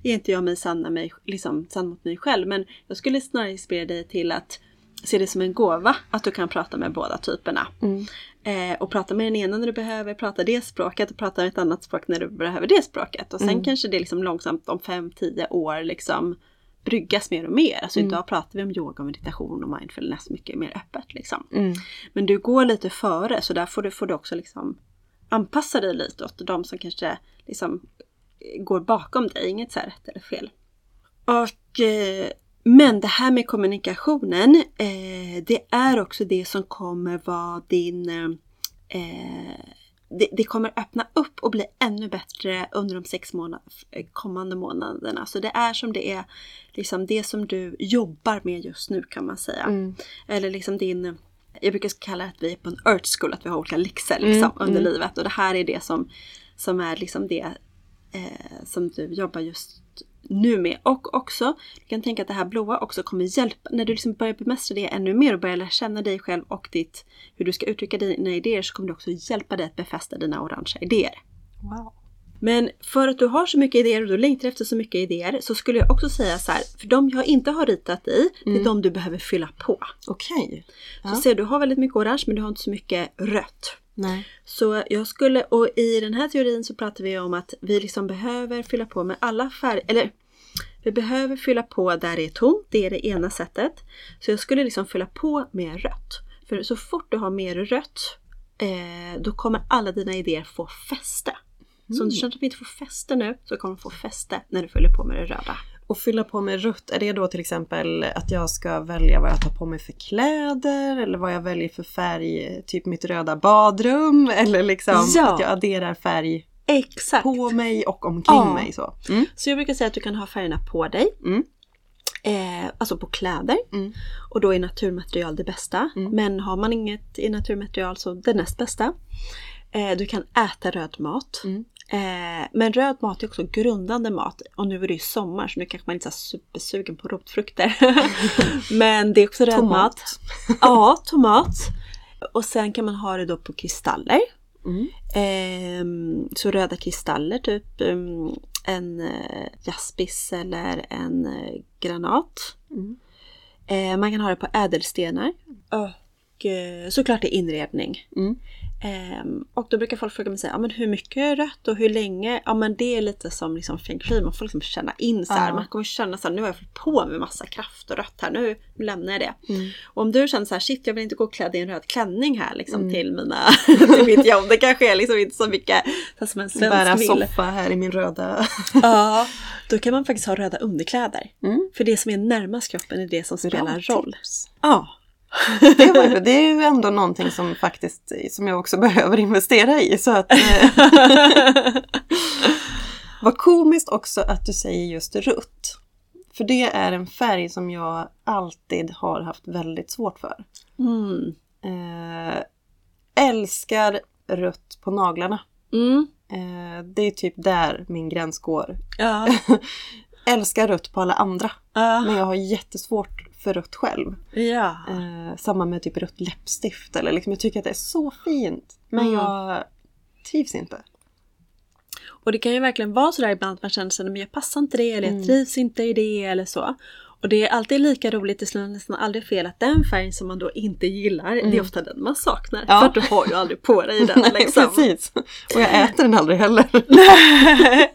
är inte jag mig sanna mig, liksom, sann mot mig själv. Men jag skulle snarare inspirera dig till att se det som en gåva att du kan prata med båda typerna.
Mm.
Eh, och prata med den ena när du behöver prata det språket och prata med ett annat språk när du behöver det språket. Och sen
Mm.
kanske det liksom långsamt om 5-10 år liksom bryggas mer och mer. Alltså
Mm.
idag pratar vi om yoga, meditation och mindfulness mycket mer öppet liksom.
Mm.
Men du går lite före så där får du, får du också liksom anpassa dig lite åt de som kanske liksom går bakom dig. Inget så här rätt eller fel. Och, eh, men det här med kommunikationen, eh, det är också det som kommer vara din eh, det, det kommer öppna upp och bli ännu bättre under de sex månad, kommande månaderna. Så det är som det är liksom det som du jobbar med just nu kan man säga.
Mm.
Eller liksom din, jag brukar kalla det att vi är på en earth school, att vi har olika läxor liksom,
Mm,
under
mm.
livet. Och det här är det som, som är liksom det eh, som du jobbar just nu med. Och också, du kan tänka att det här blåa också kommer hjälpa, när du liksom börjar bemästra det ännu mer och börjar lära känna dig själv och ditt, hur du ska uttrycka dina idéer så kommer det också hjälpa dig att befästa dina orangea idéer.
Wow.
Men för att du har så mycket idéer och du längtar efter så mycket idéer så skulle jag också säga så här, för de jag inte har ritat i, det är
Mm.
de du behöver fylla på.
Okej.
Så
Ja.
ser du har väldigt mycket orange men du har inte så mycket rött.
Nej.
Så jag skulle, och i den här teorin så pratar vi om att vi liksom behöver fylla på med alla färger, eller vi behöver fylla på där det är tomt, det är det ena sättet. Så jag skulle liksom fylla på med rött. För så fort du har mer rött, eh, då kommer alla dina idéer få fäste. Så om du känner att de inte får fäste nu, så kommer de få fäste när du fyller på med det röda.
Och fylla på med rött, är det då till exempel att jag ska välja vad jag tar på mig för kläder eller vad jag väljer för färg, typ mitt röda badrum eller liksom
Ja.
att jag adderar färg
Exakt!
på mig och omkring
Ja.
mig så. Mm.
Så jag brukar säga att du kan ha färgerna på dig.
Mm.
Eh, alltså på kläder.
Mm.
Och då är naturmaterial det bästa.
Mm.
Men har man inget i naturmaterial så det näst bästa. Eh, du kan äta röd mat.
Mm.
Eh, men röd mat är också grundande mat. Och nu är det ju sommar så nu kanske man inte är supersugen på rotfrukter. men det är också röd
Tomat.
mat. Ja, tomat. Och sen kan man ha det då på kristaller.
Mm.
Ehm, så röda kristaller, typ um, en uh, jaspis eller en eh, granat.
Mm.
Eh, man kan ha det på ädelstenar. Och eh, såklart i inredning.
Mm.
Ehm, och då brukar folk fråga mig säga, ja, men hur mycket rött och hur länge? Ja men det är lite som liksom feng shui, man får liksom känna in så här.
Ja.
Man kommer känna så här, nu har jag fyllt på med massa kraft och rött här, nu lämnar jag det.
Mm.
Och om du känner så här, shit jag vill inte gå klädd i en röd klänning här liksom
Mm.
till, mina, till mitt jobb. Det kanske är liksom inte så mycket så som en
Bära
svensk vill.
soffa här i min röda.
Ja, då kan man faktiskt ha röda underkläder.
Mm.
För det som är närmast kroppen är det som spelar
Bra
roll.
tips.
Ja.
Det, var, det är ju ändå någonting som faktiskt som jag också behöver investera i. Så att, eh, vad komiskt också att du säger just rutt. För det är en färg som jag alltid har haft väldigt svårt för.
Mm.
Eh, älskar rött på naglarna.
Mm.
Eh, det är typ där min gräns går.
Ja.
älskar rött på alla andra.
Ja.
Men jag har jättesvårt för rött själv.
ja.
Eh, samma med typ rött läppstift. Eller liksom, jag tycker att det är så fint. Men
Mm.
jag trivs inte.
Och det kan ju verkligen vara sådär ibland att man känner sig, men jag passar inte det eller jag
Mm.
trivs inte i det eller så. Och det är alltid lika roligt, det slår nästan aldrig fel att den färgen som man då inte gillar, det är ofta den man saknar.
Ja.
För att du har ju aldrig på dig den
Nej,
liksom.
precis. Och jag äter den aldrig heller.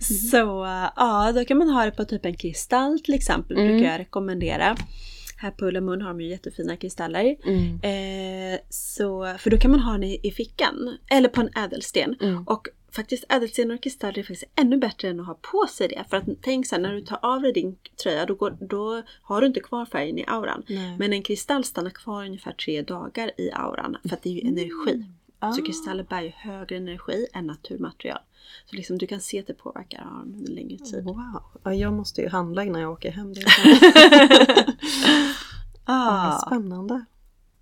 Så äh, ja, då kan man ha det på typ en kristall till exempel,
Mm.
brukar jag rekommendera. Här på Ullamun har de ju jättefina kristaller.
Mm.
Eh, så, för då kan man ha den i, i fickan, eller på en ädelsten.
Mm.
Och faktiskt ädelstenar och kristaller är faktiskt ännu bättre än att ha på sig det. För att tänk sen när du tar av dig din tröja då, går, då har du inte kvar färgen i auran.
Nej.
Men en kristall stannar kvar ungefär tre dagar i auran för att det är ju energi.
Ah.
Så kristaller bär ju högre energi än naturmaterial. Så liksom du kan se att det påverkar auran under längre tid.
Wow. Ja, jag måste ju handla innan jag åker hem. Det är
Ah.
Spännande.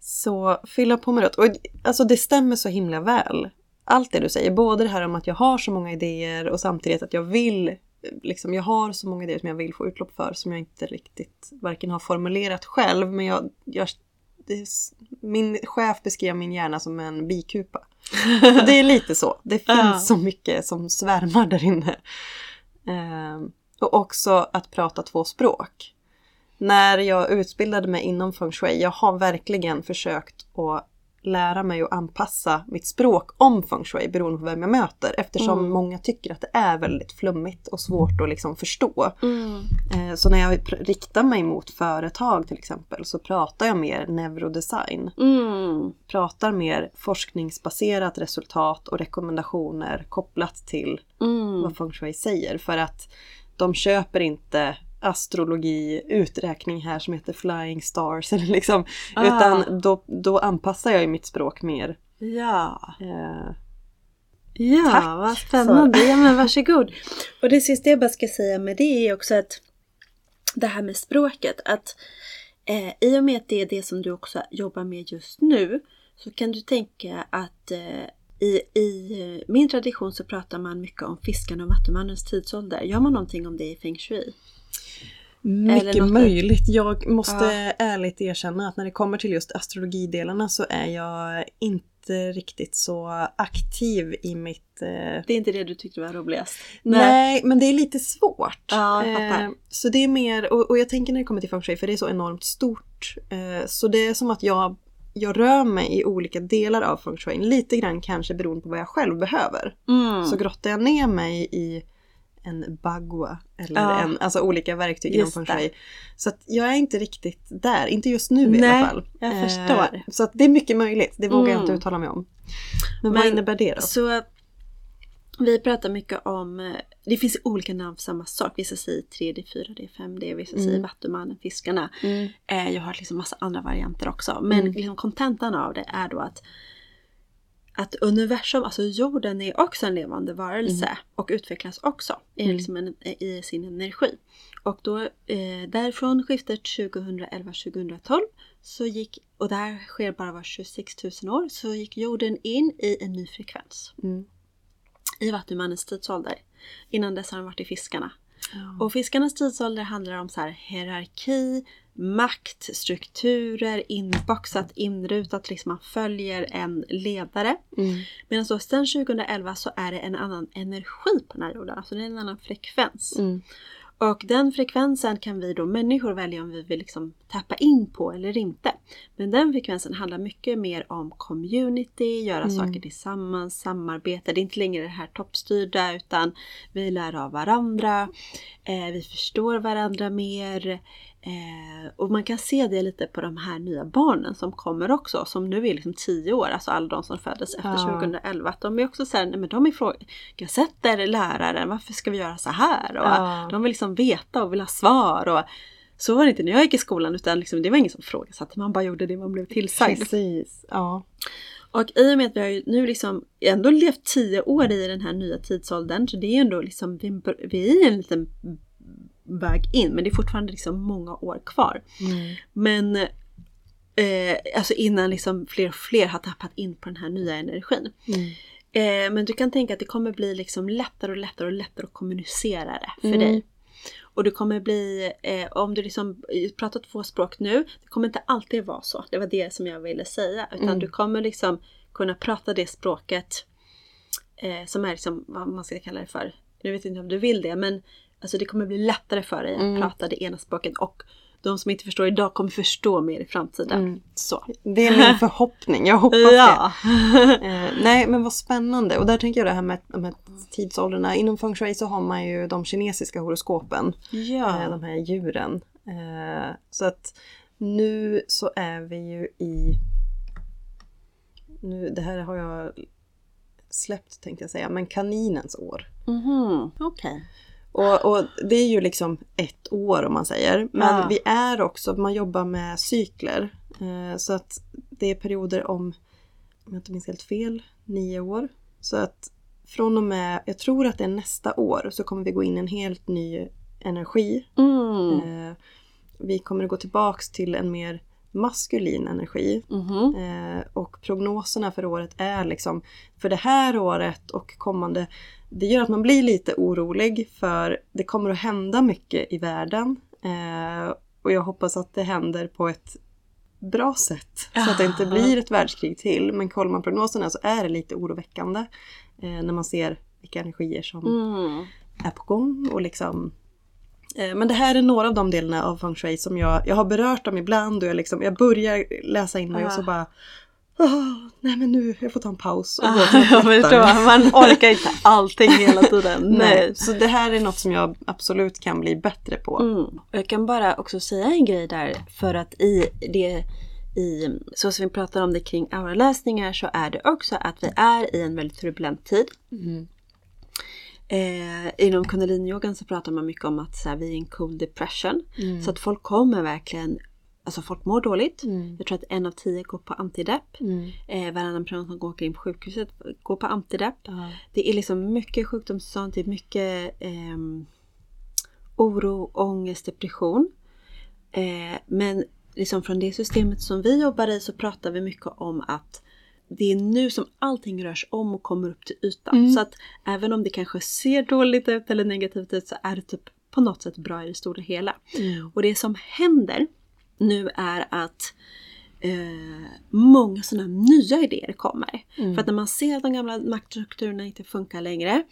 Så fylla på med rött. Och alltså det stämmer så himla väl. Allt det du säger. Både det här om att jag har så många idéer och samtidigt att jag vill Liksom, jag har så många idéer som jag vill få utlopp för som jag inte riktigt varken har formulerat själv men jag, jag det min chef beskrev min hjärna som en bikupa. Och det är lite så. Det finns
Ja.
så mycket som svärmar där inne. Ehm, och också att prata två språk. När jag utbildade mig inom feng shui, jag har verkligen försökt att lära mig att anpassa mitt språk om feng shui beroende på vem jag möter eftersom
Mm.
många tycker att det är väldigt flummigt och svårt att liksom förstå.
Mm.
Eh, Så när jag riktar mig mot företag till exempel så pratar jag mer neurodesign.
Mm.
Pratar mer forskningsbaserat resultat och rekommendationer kopplat till
Mm.
vad feng shui säger. För att de köper inte astrologi, uträkning här som heter flying stars. Eller liksom,
Ah.
Utan då, då anpassar jag ju mitt språk mer.
Ja.
Eh,
Ja,
Tack,
vad spännande. Ja, men varsågod. Och det sista jag bara ska säga med det är också att det här med språket. Att eh, i och med att det är det som du också jobbar med just nu så kan du tänka att eh, i, i eh, min tradition så pratar man mycket om fisken och vattumannens tidsålder. Gör man någonting om det i feng shui?
Mycket möjligt. Jag måste
Ja.
ärligt erkänna att när det kommer till just astrologidelarna så är jag inte riktigt så aktiv i mitt... Eh,
Det är inte det du tyckte var roligast?
Nej, men det är lite svårt.
Ja, jag.
Eh, så det är mer, och, och jag tänker när det kommer till feng shui, för det är så enormt stort. Eh, så det är som att jag, jag rör mig i olika delar av feng shui, lite grann kanske beroende på vad jag själv behöver.
Mm.
Så grottar jag ner mig i en bagua eller
Ja.
en, alltså olika verktyg inom feng shui. Så att jag är inte riktigt där, inte just nu i
Nej,
alla fall.
jag
Eh,
förstår.
Så att det är mycket möjligt, det vågar jag
Mm.
inte uttala mig om. Men, vad
Men-
innebär det då?
Så vi pratar mycket om, eh, det finns olika namn för samma sak. Vissa säger 3D, 4D, 5D, vissa säger
Mm.
Vattumannen, Fiskarna.
Mm.
Eh, Jag har liksom massa andra varianter också. Men
Mm.
liksom kontentan av det är då att att universum, alltså jorden är också en levande varelse och utvecklas också i,
Mm.
liksom en, i sin energi. Och då eh, därifrån skiftet 2011-2012 så gick, och det här sker bara var 26 000 år, så gick jorden in i en ny frekvens
Mm.
i Vattumannens tidsålder. Innan dess har den varit i Fiskarna. Och Fiskarnas tidsålder handlar om så här hierarki, makt, strukturer, inboxat, inrutat, liksom man följer en ledare.
Mm.
Medan då sen 2011 så är det en annan energi på den här jorden, alltså det är en annan frekvens.
Mm.
Och den frekvensen kan vi då människor välja om vi vill liksom tappa in på eller inte. Men den frekvensen handlar mycket mer om community, göra
Mm.
saker tillsammans, samarbete. Det är inte längre det här toppstyrda utan vi lär av varandra, eh, vi förstår varandra mer. Eh, och man kan se det lite på de här nya barnen som kommer också, som nu är liksom 10 år, alltså alla de som föddes efter
Ja.
2011. Att de är också så här, nej, men de ifrågasätter läraren, varför ska vi göra så här? Och
Ja.
De vill liksom veta och vill ha svar. Och så var det inte när jag gick i skolan utan liksom, det var ingen som ifrågasatte, man bara gjorde det man blev tillsagd.
Precis. Ja.
Och i och med att vi har nu liksom ändå levt 10 år i den här nya tidsåldern så det är ändå liksom, vi, vi är i en liten väg in men det är fortfarande liksom många år kvar. Men eh, alltså innan liksom fler och fler har tappat in på den här nya energin. Eh, men du kan tänka att det kommer bli liksom lättare och lättare och lättare att kommunicera det för
Mm.
dig. Och det kommer bli, eh, om du liksom pratar två språk nu, det kommer inte alltid vara så. Det var det som jag ville säga. Utan
Mm.
du kommer liksom kunna prata det språket eh, som är liksom, vad man ska kalla det för. Jag vet inte om du vill det men alltså det kommer bli lättare för dig att
Mm.
prata det ena språket och de som inte förstår idag kommer förstå mer i framtiden.
Mm.
Så.
Det är min förhoppning, jag hoppas
Ja.
det. Eh, nej men vad spännande. Och där tänker jag det här med här tidsåldrarna. Inom feng shui så har man ju de kinesiska horoskopen. eh,
ja.
de här djuren. Eh, så att nu så är vi ju i... Nu, det här har jag släppt tänkte jag säga, men kaninens år.
Mhm, Okej.
Och, och det är ju liksom ett år om man säger. Men
Ja.
vi är också, man jobbar med cykler. Eh, så att det är perioder om, om jag inte minns helt fel, nio år. Så att från och med, jag tror att det är nästa år, så kommer vi gå in i en helt ny energi.
Mm.
Eh, vi kommer att gå tillbaks till en mer maskulin energi. Eh, och prognoserna för året är liksom för det här året och kommande. Det gör att man blir lite orolig för det kommer att hända mycket i världen. Eh, och jag hoppas att det händer på ett bra sätt. Så att det inte blir ett världskrig till. Men kollar man prognoserna så är det lite oroväckande. Eh, när man ser vilka energier som
Mm.
är på gång och liksom eh, men det här är några av de delarna av feng shui som jag, jag har berört dem ibland och jag, liksom, jag börjar läsa in mig och så
Ah.
bara "Åh, Nej men nu, jag får ta en paus och gå
Ah,
något
jag
lättare."
förstår, man orkar inte allting hela tiden.
Nej.
Nej.
Så det här är något som jag absolut kan bli bättre på.
Mm. Jag kan bara också säga en grej där för att i det i, så som vi pratar om det kring auraläsningar så är det också att vi är i en väldigt turbulent tid.
Mm.
Eh, inom kundaliniyogan så pratar man mycket om att så här, vi är i en cool depression.
Mm.
Så att folk kommer verkligen, alltså folk mår dåligt.
Mm.
Jag tror att en av tio går på antidepp.
Mm.
Eh, varannan person som går in på sjukhuset går på antidepp.
Ja.
Det är liksom mycket sjukdomstillstånd, det är mycket ehm, oro, ångest, depression. Eh, men liksom från det systemet som vi jobbar i så pratar vi mycket om att det är nu som allting rörs om och kommer upp till ytan.
Mm.
Så att även om det kanske ser dåligt ut eller negativt ut så är det typ på något sätt bra i det stora hela.
Mm.
Och det som händer nu är att eh, många sådana nya idéer kommer.
Mm.
För att när man ser att de gamla maktstrukturerna inte funkar längre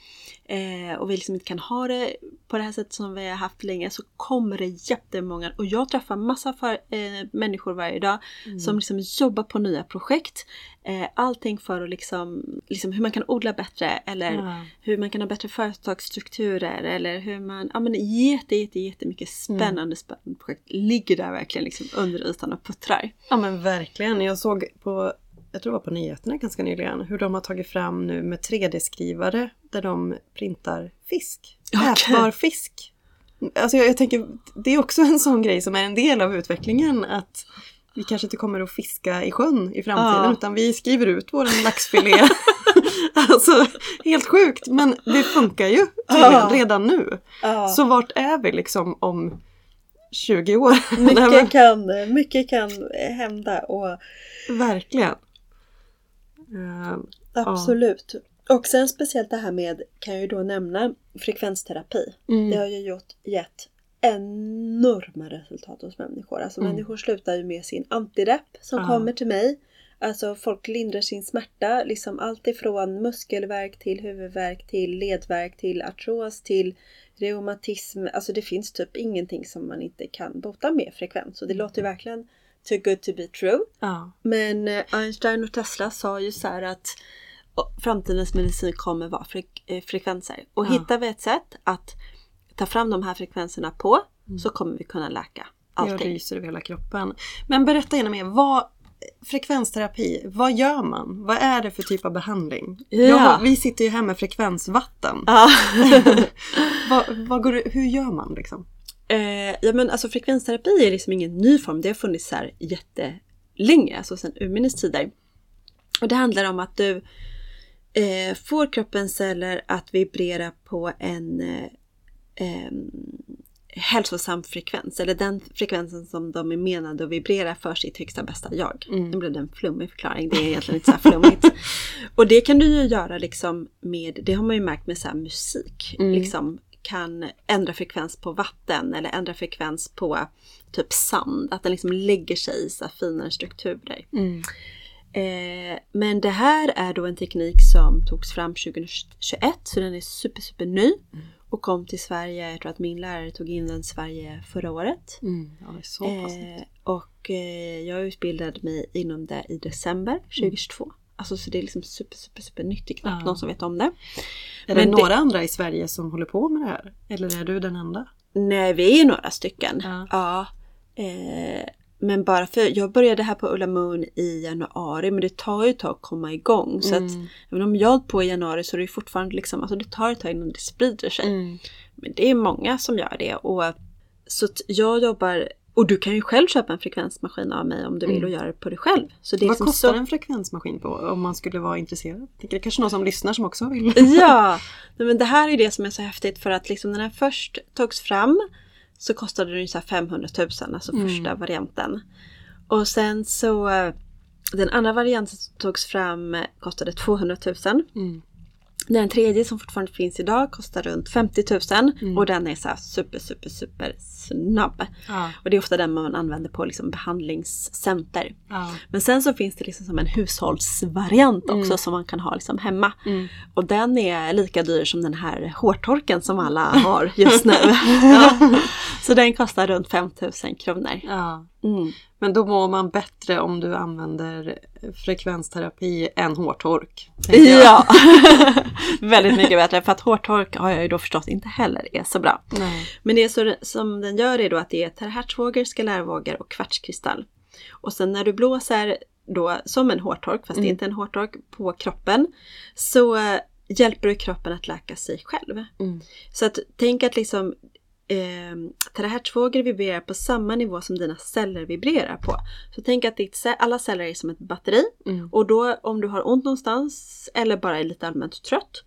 eh, och vi liksom inte kan ha det på det här sättet som vi har haft länge så kommer det jättemånga, och jag träffar massa för, eh, människor varje dag som liksom jobbar på nya projekt. Eh, allting för att liksom, liksom hur man kan odla bättre eller
Ja.
hur man kan ha bättre företagsstrukturer eller hur man, ja men jätte, jätte, jättemycket spännande, spännande projekt ligger där verkligen liksom under ytan och puttrar.
Ja men verkligen. Jag såg på, jag tror det var på nyheterna ganska nyligen, hur de har tagit fram nu med 3D-skrivare där de printar fisk.
Okej.
Ätbar fisk. Alltså jag, jag tänker, det är också en sån grej som är en del av utvecklingen att vi kanske inte kommer att fiska i sjön i framtiden
Ja.
utan vi skriver ut vår laxfilé. alltså helt sjukt men det funkar ju tydligen
Ja.
redan nu.
Ja.
Så vart är vi liksom om 20 år?
Mycket kan, mycket kan hända och
Verkligen. Eh,
absolut. Och sen speciellt det här med, kan jag ju då nämna, frekvensterapi.
mm.
Det har ju gjort, gett enorma resultat hos människor. Alltså
Mm.
människor slutar ju med sin antidepp som
Ja.
kommer till mig. Alltså folk lindrar sin smärta, liksom allt ifrån muskelvärk till huvudvärk till ledvärk till artros till reumatism. Alltså det finns typ ingenting som man inte kan bota med frekvens. Och det låter ju verkligen too good to be true.
ja.
Men eh, Einstein och Tesla sa ju så här att "Åh, framtidens medicin kommer vara frek- eh, frekvenser. Och
Ja.
hittar vi ett sätt att ta fram de här frekvenserna på så kommer vi kunna läka
Jag
allting.
ryser över hela kroppen. Men berätta gärna mer. Vad, frekvensterapi, vad gör man? Vad är det för typ av behandling?
Ja.
Vi sitter ju här med frekvensvatten.
Ja.
vad, vad går hur gör man liksom?
Eh, ja men alltså frekvensterapi är liksom ingen ny form. Det har funnits här jättelänge, alltså sedan urminnes tider. Och det handlar om att du eh, får kroppens celler att vibrera på en, eh, hälsosam frekvens. Eller den frekvensen som de är menade att vibrera för sitt högsta bästa jag.
Mm.
Nu blev det en flummig förklaring. Det är egentligen inte så här flummigt. Och det kan du ju göra liksom med, det har man ju märkt med så här musik.
Mm.
Liksom kan ändra frekvens på vatten eller ändra frekvens på typ sand. Att den liksom lägger sig i så här finare strukturer.
Mm.
Eh, men det här är då en teknik som togs fram 2021 så den är super super ny. Och kom till Sverige, jag tror att min lärare tog in den Sverige förra året.
Mm. Ja, det.
Eh, och eh, jag utbildade mig inom det i december 2022. Alltså så det är liksom super super super nytt, det är knappt
Ja.
någon som vet om det.
Är det
men det-
några andra i Sverige som håller på med det här? Eller är du den enda?
Nej, vi är några stycken.
Ja.
Ja. Eh, men bara för, jag började här på Ulla Moon i januari men det tar ju ett tag att komma igång. Så att
Mm.
även om jag har på i januari så är det ju fortfarande liksom, alltså det tar ett tag innan det sprider sig.
Mm.
Men det är många som gör det. Och, så att jag jobbar, och du kan ju själv köpa en frekvensmaskin av mig om du vill
Mm.
och göra det på dig själv. Så det
Vad
liksom
kostar
så...
en frekvensmaskin på om man skulle vara intresserad? Det är kanske någon som lyssnar som också vill.
Ja! Men det här är det som är så häftigt för att liksom när den först togs fram så kostade den ju så här 500 000, alltså
Mm.
första varianten. Och sen så eh, den andra varianten som togs fram kostade 200 000.
Mm.
Den tredje som fortfarande finns idag kostar runt 50 000
Mm.
och den är så super super super snabb.
Ja.
Och det är ofta den man använder på liksom behandlingscenter.
Ja.
Men sen så finns det liksom som en hushållsvariant också
Mm.
som man kan ha liksom hemma.
Mm.
Och den är lika dyr som den här hårtorken som alla har just nu. så den kostar runt 5000 kronor. Mm.
Men då mår man bättre om du använder frekvensterapi än hårtork.
Ja, väldigt mycket bättre för att hårtork har jag ju då förstått inte heller är så bra.
Nej.
Men det så, som den gör är då att det är terahertzvågor, skalärvågor och kvartskristall. Och sen när du blåser då som en hårtork, fast det är
Mm.
inte en hårtork, på kroppen så hjälper du kroppen att läka sig själv.
Mm.
Så att tänk att liksom eh, terahertzvågor vibrerar på samma nivå som dina celler vibrerar på. Så tänk att ditt, alla celler är som ett batteri
Mm.
och då om du har ont någonstans eller bara är lite allmänt trött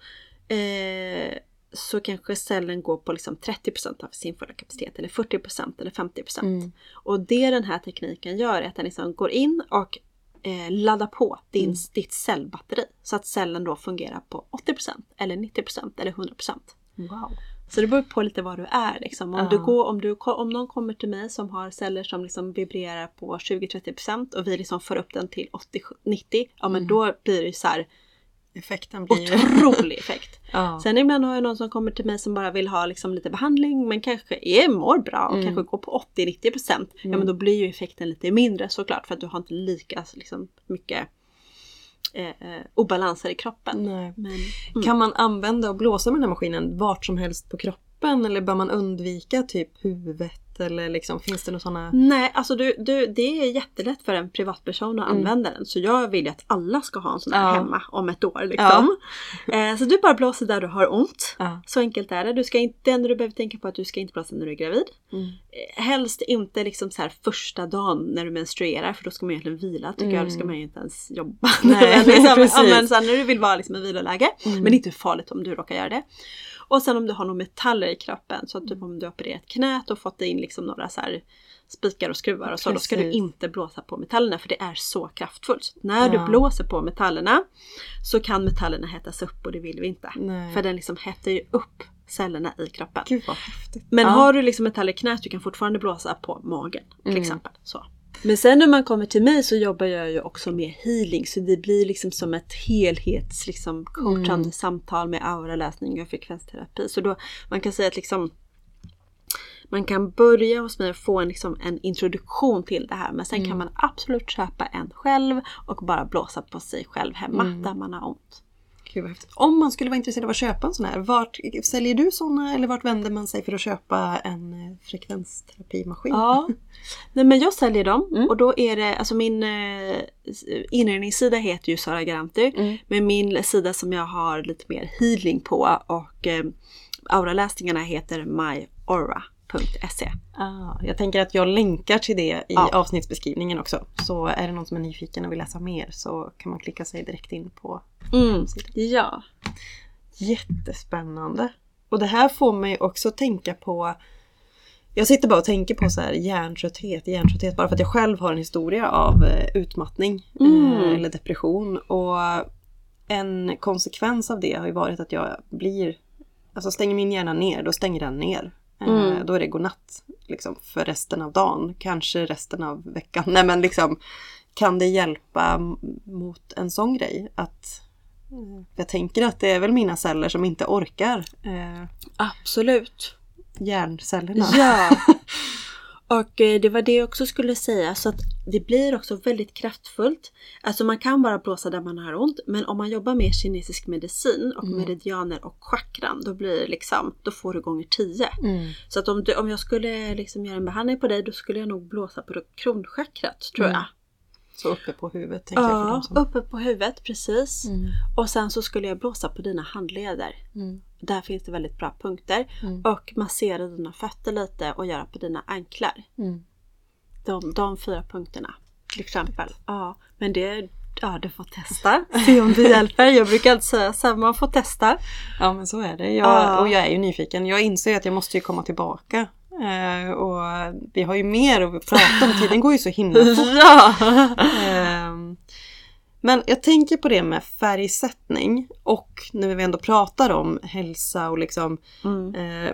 eh, så kanske cellen går på liksom 30% av sin fulla kapacitet eller 40% eller 50%.
Mm.
Och det den här tekniken gör är att den liksom går in och eh, laddar på din,
Mm.
ditt cellbatteri. Så att cellen då fungerar på 80% eller 90% eller 100%.
Wow.
Så det beror på lite vad du är. Liksom. Om,
Ja.
du går, om, du, om någon kommer till mig som har celler som liksom vibrerar på 20-30% och vi liksom får upp den till 80-90, ja men
Mm.
då blir det ju så här
Effekten blir...
otrolig effekt.
ja.
Sen ibland har jag någon som kommer till mig som bara vill ha liksom lite behandling men kanske är, mår bra och
Mm.
kanske går på 80-90%. Ja
Mm.
men då blir ju effekten lite mindre såklart för att du har inte lika liksom, mycket eh, eh, obalanser i kroppen. Men, mm.
Kan man använda och blåsa med den här maskinen vart som helst på kroppen eller bör man undvika typ huvudet eller liksom finns det några sådana?
Nej, alltså du, du, det är jättelätt för en privatperson att
Mm.
använda den. Så jag vill ju att alla ska ha en sån här
Ja.
hemma om ett år. Liksom. Eh, så du bara blåser där du har ont.
Ja.
Så enkelt är det. Du ska inte, det enda du behöver tänka på är att du ska inte blåsa när du är gravid.
Mm.
Helst inte liksom så här första dagen när du menstruerar för då ska man egentligen vila tycker jag. Då ska man ju inte ens jobba.
Nej,
liksom,
precis.
men här, när du vill vara liksom i viloläge.
Mm.
Men det är inte farligt om du råkar göra det. Och sen om du har några metaller i kroppen. Så att typ om du har opererat knät och fått in liksom några så här spikar och skruvar och så. Då ska du
Precis.
inte blåsa på metallerna för det är så kraftfullt. Så när du
Ja.
blåser på metallerna så kan metallerna hettas upp och det vill vi inte.
Nej.
För den liksom hettar ju upp cellerna i kroppen.
Gud vad häftigt.
Men
Ja.
har du liksom metaller i knät, du kan fortfarande blåsa på magen till
Mm.
exempel. Så. Men sen när man kommer till mig så jobbar jag ju också med healing så det blir liksom som ett helhets liksom coachande
Mm.
samtal med auraläsning och frekvensterapi. Så då man kan säga att liksom man kan börja hos mig och få en, liksom, en introduktion till det här men sen
Mm.
kan man absolut köpa en själv och bara blåsa på sig själv hemma
Mm.
där man har ont.
Gud vad häftigt. Om man skulle vara intresserad av att köpa en sån här, vart säljer du såna eller vart vänder man sig för att köpa en eh, frekvensterapimaskin?
Ja, nej men jag säljer dem
Mm.
och då är det, alltså min eh, inredningssida heter ju Sara Garanti.
Mm.
Men min sida som jag har lite mer healing på och eh, auraläsningarna heter myaura.se.
Ah, jag tänker att jag länkar till det i
Ja.
avsnittsbeskrivningen också. Så är det någon som är nyfiken och vill läsa mer så kan man klicka sig direkt in på
Mm. Ja.
Jättespännande. Och det här får mig också tänka på jag sitter bara och tänker på så här hjärntrötthet, hjärntrötthet bara för att jag själv har en historia av eh, utmattning
Mm.
eh, eller depression. Och en konsekvens av det har ju varit att jag blir, alltså stänger min hjärna ner, då stänger den ner. Eh,
Mm.
Då är det godnatt liksom, för resten av dagen, kanske resten av veckan. Nej men liksom, kan det hjälpa mot en sån grej? Att eh, jag tänker att det är väl mina celler som inte orkar. Eh,
Absolut.
hjärncellerna.
Ja. Och eh, det var det jag också skulle säga. Så att det blir också väldigt kraftfullt. Alltså man kan bara blåsa där man har ont. Men om man jobbar med kinesisk medicin och meridianer och chakran. Då blir det liksom, då får du gånger tio.
Mm.
Så att om, du, om jag skulle liksom göra en behandling på dig. Då skulle jag nog blåsa på kronchakrat tror
Mm.
jag.
Så uppe på huvudet tänker jag för
Ja,
dem som...
uppe på huvudet precis.
Mm.
Och sen så skulle jag blåsa på dina handleder.
Mm.
Där finns det väldigt bra punkter.
Mm.
Och massera dina fötter lite och göra på dina anklar.
Mm.
De, de fyra punkterna till exempel. Ja, men det, ja, du får testa. Se om det hjälper. Jag brukar alltid säga så här, man får testa.
Ja men så är det. Jag,
Ja.
Och jag är ju nyfiken. Jag inser att jag måste ju komma tillbaka. Eh, och vi har ju mer att prata om. Tiden går ju så himla fort.
Ja!
Ehm, Men jag tänker på det med färgsättning och när vi ändå pratar om hälsa och liksom
Mm.
eh,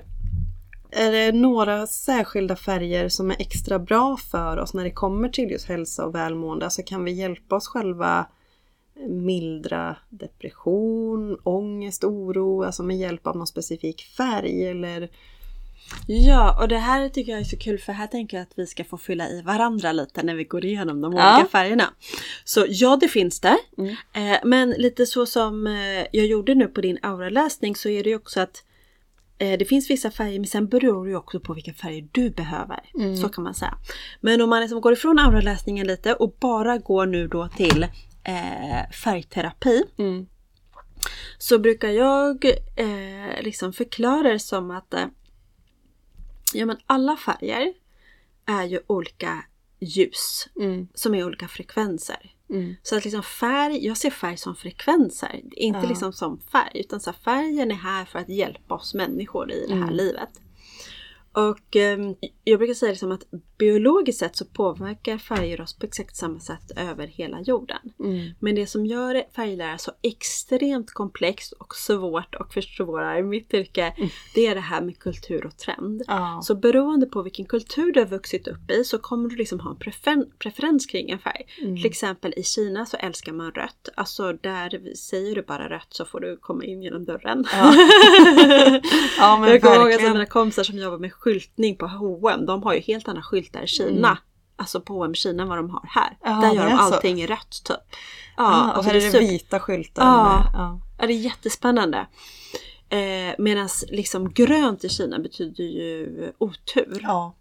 Är det några särskilda färger som är extra bra för oss när det kommer till just hälsa och välmående? Alltså kan vi hjälpa oss själva mildra depression, ångest, oro, alltså med hjälp av någon specifik färg eller
Ja, och det här tycker jag är så kul för här tänker jag att vi ska få fylla i varandra lite när vi går igenom de
Ja.
olika färgerna. Så ja, det finns där.
Mm.
Eh, men lite så som eh, jag gjorde nu på din auraläsning så är det ju också att eh, det finns vissa färger men sen beror det ju också på vilka färger du behöver.
Mm.
Så kan man säga. Men om man liksom går ifrån auraläsningen lite och bara går nu då till färgterapi.
Mm.
Så brukar jag liksom förklara det som att ja, men alla färger är ju olika ljus
Mm.
som är olika frekvenser.
Mm.
Så att liksom färg, jag ser färg som frekvenser. Inte
Ja.
liksom som färg. Utan så färgen är här för att hjälpa oss människor i det här
Mm.
livet. Och ehm, jag brukar säga liksom att biologiskt sett så påverkar färger oss på exakt samma sätt över hela jorden.
Mm.
Men det som gör färglära så extremt komplext och svårt och försvårar mitt yrke, det är det här med kultur och trend.
Ja.
Så beroende på vilken kultur du har vuxit upp i så kommer du liksom ha en prefer- preferens kring en färg.
Mm.
Till exempel i Kina så älskar man rött. Alltså där säger du bara rött så får du komma in genom dörren.
Ja. ja men
jag kommer ihåg att mina kompisar som jobbar med skyltning på H&M, de har ju helt andra skyltar i Kina.
Mm.
Alltså på H&M Kina än vad de har här.
Ja,
där gör de
är så.
allting i rött typ. Ja,
Ja, och
alltså
här är det vita skyltar.
Ja.
Ja.
Ja, det är jättespännande. Eh, Medan liksom grönt i Kina betyder ju otur.
ja,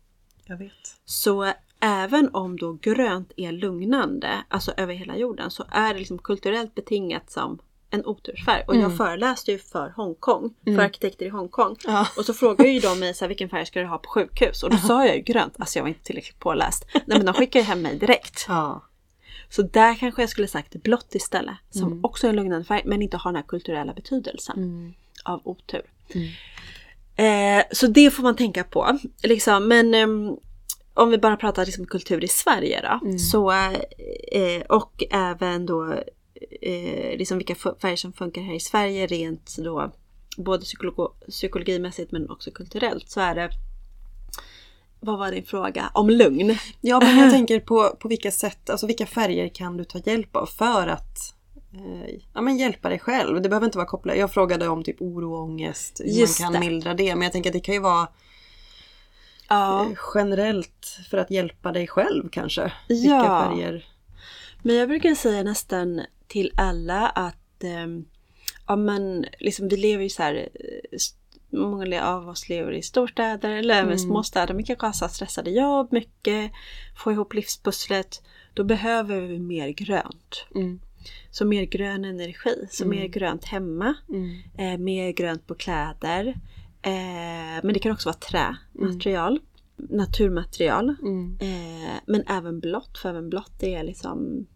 jag vet.
Så även om då grönt är lugnande, alltså över hela jorden, så är det liksom kulturellt betingat som en otursfärg. Och
Mm.
jag föreläste ju för Hongkong,
Mm.
för arkitekter i Hongkong.
Ja.
Och så frågade ju de mig så här, vilken färg ska du ha på sjukhus? Och då sa jag ju grönt, alltså jag var inte tillräckligt påläst. Nej men de skickade ju hem mig direkt.
Ja.
Så där kanske jag skulle sagt blått istället, som
Mm.
också är en lugnande färg men inte har den här kulturella betydelsen
Mm.
av otur.
Mm.
Eh, så det får man tänka på. Liksom. Men ehm, om vi bara pratar liksom kultur i Sverige då.
Mm.
Så, eh, och även då eh, liksom vilka färger som funkar här i Sverige rent då både psykologo- psykologimässigt men också kulturellt så är det vad var din fråga? Om lugn?
Ja, men jag tänker på, på vilka sätt, alltså vilka färger kan du ta hjälp av för att eh, ja, men hjälpa dig själv? Det behöver inte vara kopplat. Jag frågade om typ oro och ångest, hur
Just
man kan
det.
mildra det. Men jag tänker att det kan ju vara
Ja.
eh, generellt för att hjälpa dig själv kanske. Vilka
Ja.
färger?
Men jag brukar säga nästan till alla att ehm, ja, men, liksom, vi lever ju så här eh, Många av oss lever i storstäder eller även
Mm.
småstäder. Mycket kanske har så här stressade jobb, mycket få ihop livspusslet. Då behöver vi mer grönt.
Mm.
Så mer grön energi. Så
Mm.
mer grönt hemma.
Mm.
Eh, mer grönt på kläder. Eh, men det kan också vara trämaterial. Naturmaterial.
Mm.
Eh, men även blått, för även blått är liksom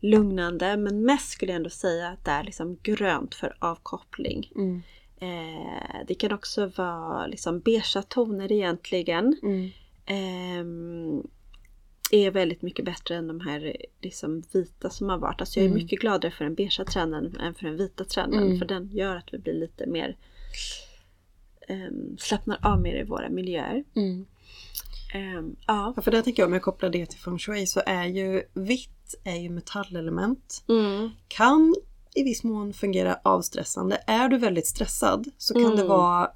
lugnande. Men mest skulle jag ändå säga att det är liksom grönt för avkoppling.
Mm.
Eh, det kan också vara liksom beigea toner egentligen.
Mm.
Ehm, är väldigt mycket bättre än de här liksom, vita som har varit. Alltså jag är
Mm.
mycket gladare för den beigea trenden än för den vita trenden.
Mm.
För den gör att vi blir lite mer um, slappnar av mer i våra miljöer.
Mm.
Ehm, ja.
Ja, för det tänker jag om jag kopplar det till feng shui så är ju vitt är ju metallelement.
Mm.
Kan i viss mån fungera avstressande. Är du väldigt stressad så kan
Mm.
det vara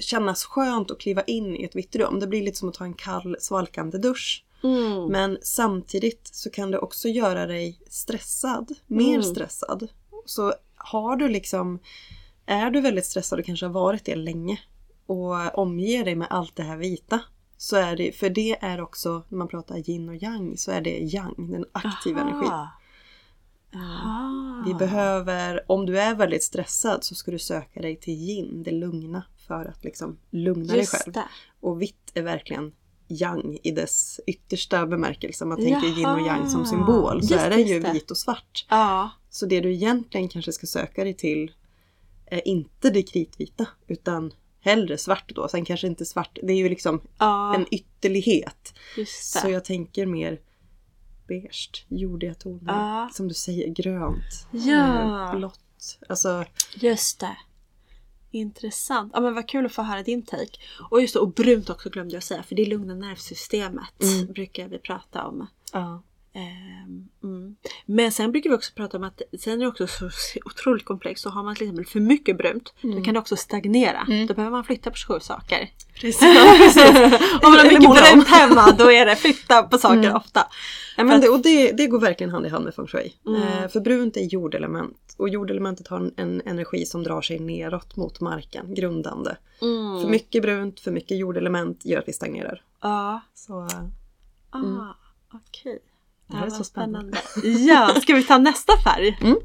kännas skönt att kliva in i ett vitt rum. Det blir lite som att ta en kall svalkande dusch.
Mm.
Men samtidigt så kan det också göra dig stressad. Mer
Mm.
stressad. Så har du liksom Är du väldigt stressad och kanske har varit det länge och omger dig med allt det här vita så är det, för det är också, när man pratar yin och yang, så är det yang, den aktiva
Aha.
energin.
Aha.
Vi behöver, om du är väldigt stressad så ska du söka dig till yin, det lugna, för att liksom lugna dig
Just
själv.
det.
Och vitt är verkligen yang i dess yttersta bemärkelse. Man tänker yin och yang som
Jaha.
symbol så
Just
är det ju
just det.
vit och svart.
Ja.
Så det du egentligen kanske ska söka dig till är inte det kritvita utan hellre svart då. Sen kanske inte svart, det är ju liksom
ja.
en ytterlighet. Så jag tänker mer beige, jordiga toner.
Ja.
Som du säger, grönt.
Ja.
eh, Blått. Alltså,
Just det. Intressant. Ja men vad kul att få höra din take. Och just det, och brunt också glömde jag säga för det lugnar nervsystemet.
Mm.
Brukar vi prata om.
ja.
Ehm, mm. Men sen brukar vi också prata om att sen är det också så otroligt komplext. Så har man till exempel för mycket brunt då kan det också stagnera.
Mm.
Då behöver man flytta på sju saker.
Precis.
om man har mycket brunt hemma då är det flytta på saker
Mm.
ofta.
Ja, men det, och det, det går verkligen hand i hand med feng shui.
Mm.
Eh, för brunt är jordelement. Och jordelementet har en, en energi som drar sig neråt mot marken, grundande.
Mm.
För mycket brunt, för mycket jordelement gör att vi stagnerar.
Ja.
Så
Ah,
Mm.
okej.
Det här är
var
så spännande.
Ja, ska vi ta nästa färg?
Mm.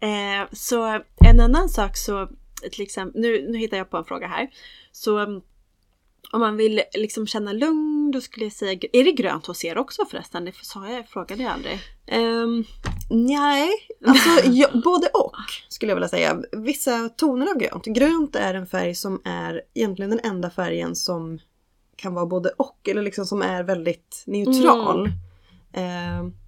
Eh, så en annan sak så, till exempel, nu, nu hittar jag på en fråga här. Så mm, om man vill liksom känna lugn, då skulle jag säga, är det grönt hos er också förresten? Det sa jag, frågade jag aldrig.
Um, nej, alltså ja, både och skulle jag vilja säga. Vissa toner av grönt. Grönt är en färg som är egentligen den enda färgen som kan vara både och, eller liksom som är väldigt neutral. Ehm,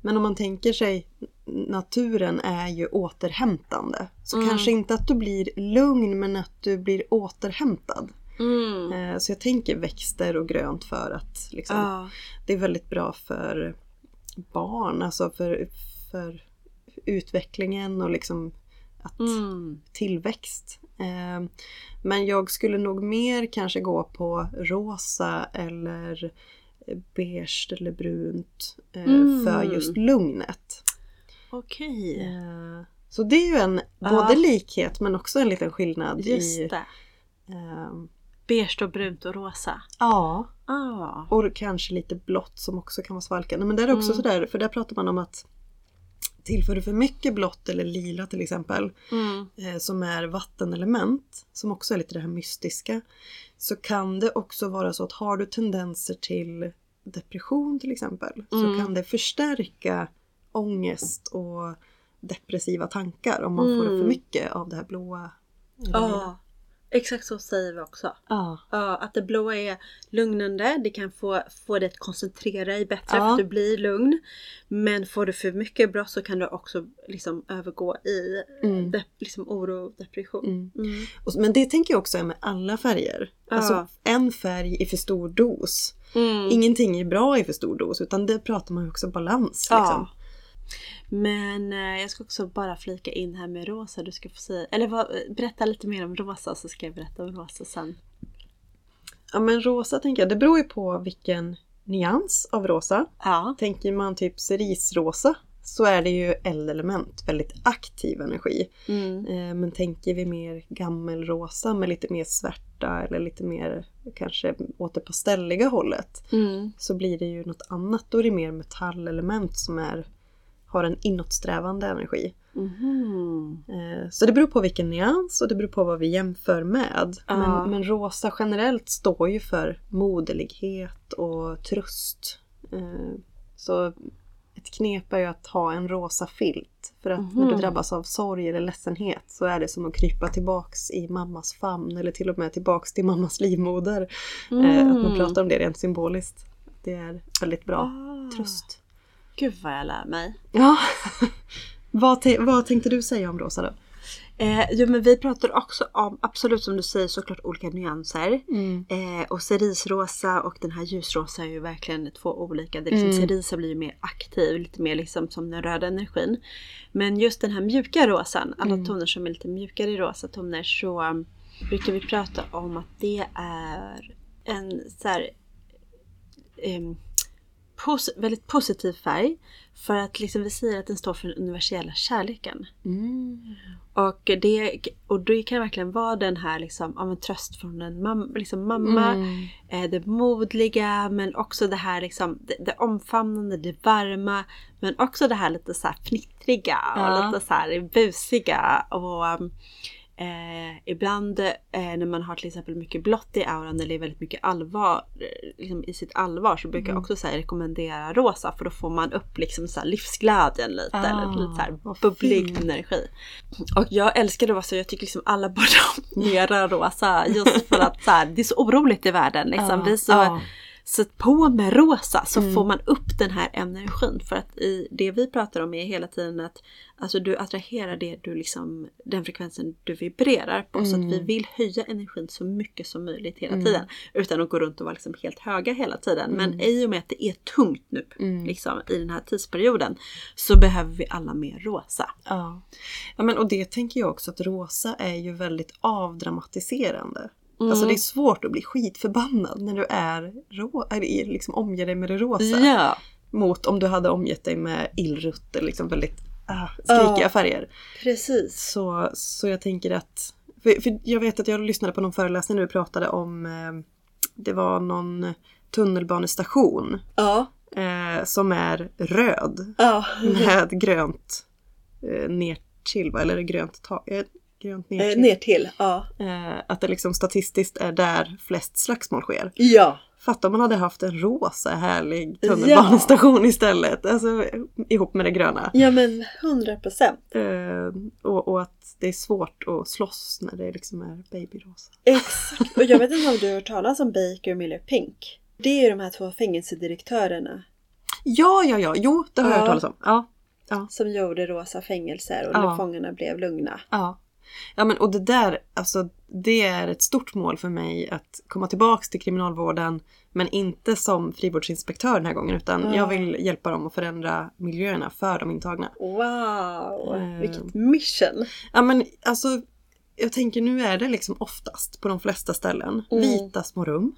men om man tänker sig naturen är ju återhämtande. Så
Mm.
kanske inte att du blir lugn men att du blir återhämtad.
Mm.
Ehm, så jag tänker växter och grönt för att liksom,
Ja.
det är väldigt bra för barn, alltså för, för utvecklingen och liksom att
Mm.
tillväxt. Eh, men jag skulle nog mer kanske gå på rosa eller beige eller brunt eh,
Mm.
för just lugnet.
Okej.
Eh, så det är ju en
Ja.
både likhet men också en liten skillnad
Just
i...
det.
Eh,
Beige och brunt och rosa.
ja,
Ah.
Och kanske lite blått som också kan vara svalkande. Men där är det också
Mm.
sådär, för där pratar man om att tillför du för mycket blått eller lila till exempel,
Mm.
eh, som är vattenelement, som också är lite det här mystiska, så kan det också vara så att har du tendenser till depression till exempel,
Mm.
så kan det förstärka ångest och depressiva tankar om man får
Mm.
för mycket av det här blåa.
Ja, exakt så säger vi också.
Ja.
Ja, att det blåa är lugnande. Det kan få, få dig att koncentrera dig bättre
Ja.
för att du blir lugn. Men får du för mycket blått så kan du också liksom övergå i
Mm.
de, liksom oro och depression.
Mm.
Mm.
Men det tänker jag också är med alla färger.
Ja.
Alltså en färg i för stor dos.
Mm.
Ingenting är bra i för stor dos utan det pratar man ju också balans.
Ja.
Liksom.
Men eh, jag ska också bara flika in här med rosa. Du ska få säga, eller vad, berätta lite mer om rosa så ska jag berätta om rosa sen.
Ja men rosa tänker jag, det beror ju på vilken nyans av rosa.
Ja.
Tänker man typ cerisrosa så är det ju eldelement, väldigt aktiv energi.
Mm.
Eh, men tänker vi mer gammelrosa med lite mer svärta eller lite mer kanske åt det pastelliga hållet
Mm.
så blir det ju något annat. Då är det mer metallelement som är, har en inåtsträvande energi. Eh, Så det beror på vilken nyans och det beror på vad vi jämför med.
Ja.
Men, men rosa generellt står ju för moderlighet och tröst. Eh, Så ett knep är ju att ha en rosa filt. För att när du drabbas av sorg eller ledsenhet så är det som att krypa tillbaks i mammas famn eller till och med tillbaks till mammas livmoder. Eh, att man pratar om det rent symboliskt. Det är väldigt bra
Ah.
tröst.
Gud vad jag lär mig.
Ja. vad, vad tänkte du säga om rosa då?
Eh, jo men vi pratar också om, absolut som du säger, såklart olika nyanser. Eh, och cerisrosa och den här ljusrosa är ju verkligen två olika. Det är liksom, Cerisa blir ju mer aktiv, lite mer liksom som den röda energin. Men just den här mjuka rosan, alla toner som är lite mjukare i rosa toner så um, brukar vi prata om att det är en så här, em, pos- väldigt positiv färg. För att liksom vi säger att den står för den universella kärleken. Och det, och det kan verkligen vara den här liksom, av en tröst från en mam, liksom mamma. Eh, det modliga men också det här liksom, det, det omfamnande, det varma. Men också det här lite så här fnittriga och
Ja.
lite så här busiga. Och um, eh, ibland eh, när man har till exempel mycket blått i auran eller är väldigt mycket allvar eh, liksom i sitt allvar så brukar jag också så här, rekommendera rosa för då får man upp liksom så här livsglädjen lite.
Ah,
eller lite så här bubblig
fint.
energi. Och jag älskar rosa, jag tycker liksom alla borde ha mera rosa just för att så här, det är så oroligt i världen. Liksom.
Ja,
Vi så,
ja.
Så på med rosa så får man upp den här energin. För att i det vi pratar om är hela tiden att alltså, du attraherar det du liksom, den frekvensen du vibrerar på. Så att vi vill höja energin så mycket som möjligt hela tiden. Utan att gå runt och vara liksom helt höga hela tiden. Men i och med att det är tungt nu liksom, i den här tidsperioden så behöver vi alla mer rosa.
Ja. ja men och det tänker jag också att rosa är ju väldigt avdramatiserande. Alltså det är svårt att bli skitförbannad när du är, rå, är liksom omger dig med det rosa.
Ja,
Mot om du hade omgett dig med illrutt eller liksom väldigt ah, skrikiga
Ja.
färger.
precis.
Så, så jag tänker att... För, för jag vet att jag lyssnade på någon föreläsning när du pratade om... Eh, det var någon tunnelbanestation
Ja,
eh, som är röd
ja.
med grönt eh, nertill, va? eller grönt tak. Eh, grönt
Eh,
nertill.
ner till, ja.
Eh, att det liksom statistiskt är där flest slagsmål sker.
Ja.
Fatta om man hade haft en rosa härlig tunnelbanestation istället. Alltså ihop med det gröna.
Ja men 100 procent.
Eh, och, och att det är svårt att slåss när det liksom är babyrosa.
Exakt. Och jag vet inte om du har hört talas om Baker och Miller Pink. Det är ju de här två fängelsedirektörerna
Ja, ja, ja. Jo, det har jag
Ja.
hört talas om. Ja, ja,
som gjorde rosa fängelser och
Ja.
när fångarna blev lugna.
ja. Ja men och det där, alltså det är ett stort mål för mig att komma tillbaks till kriminalvården men inte som frivårdsinspektör den här gången utan
Ja.
jag vill hjälpa dem att förändra miljöerna för de intagna.
Wow,
Eh.
vilket mission!
Ja men alltså jag tänker nu är det liksom oftast på de flesta ställen
Mm.
vita små rum.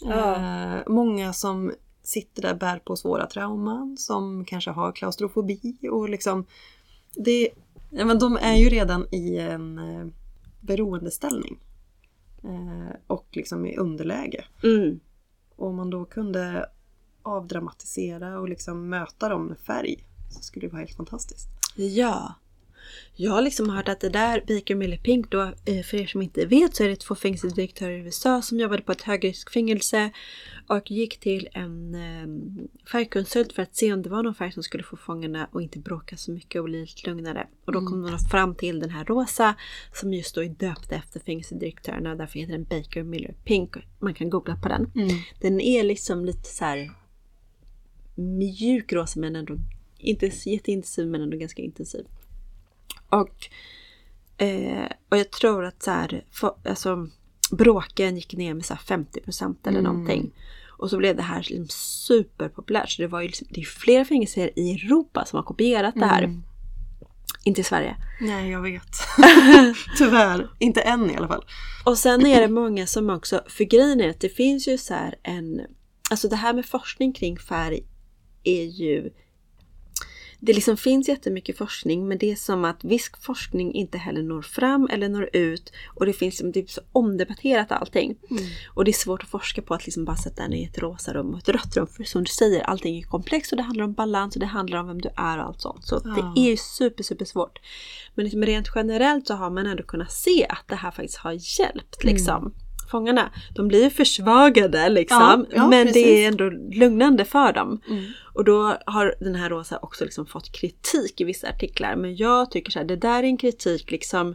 Ja.
Eh, många som sitter där bär på svåra trauman som kanske har klaustrofobi och liksom det, ja, men de är ju redan i en eh, beroendeställning. Eh, och liksom i underläge.
Mm.
Och om man då kunde avdramatisera och liksom möta dem med färg så skulle det vara helt fantastiskt.
Ja. Jag har liksom hört att det där Baker Miller Pink då, eh, för er som inte vet så är det två fängelsedirektörer i USA som jobbade på ett högriskfängelse och gick till en eh, färgkonsult för att se om det var någon färg som skulle få fångarna att inte bråka så mycket och bli lite lugnare. Och då kom de fram till den här rosa som just då är döpt efter fängelsedirektörerna och därför heter den Baker Miller Pink. Man kan googla på den. Den är liksom lite så här mjuk rosa men ändå inte jätteintensiv men ändå ganska intensiv. Och, eh, och jag tror att så här, för, alltså, bråken gick ner med så här 50% eller
Mm.
någonting. Och så blev det här liksom superpopulärt. Så det var ju liksom, det är flera fängelser i Europa som har kopierat det här.
Mm.
Inte i Sverige.
Nej, jag vet. Tyvärr. Inte än i alla fall.
Och sen är det många som också, för grejen är att det finns ju så här en, alltså det här med forskning kring färg är ju, det liksom finns jättemycket forskning men det är som att viss forskning inte heller når fram eller når ut och det finns liksom, det är så omdebatterat allting. Och det är svårt att forska på att liksom bara sätta den i ett rosa rum och ett rött rum för som du säger, allting är komplext och det handlar om balans och det handlar om vem du är och allt sånt. Så
Ja.
det är ju super, super svårt. Men liksom rent generellt så har man ändå kunnat se att det här faktiskt har hjälpt liksom. Fångarna. De blir försvagade liksom.
Ja, ja,
men
precis.
det är ändå lugnande för dem.
Mm.
Och då har den här Rosa också liksom fått kritik i vissa artiklar. Men jag tycker så här, det där är en kritik liksom.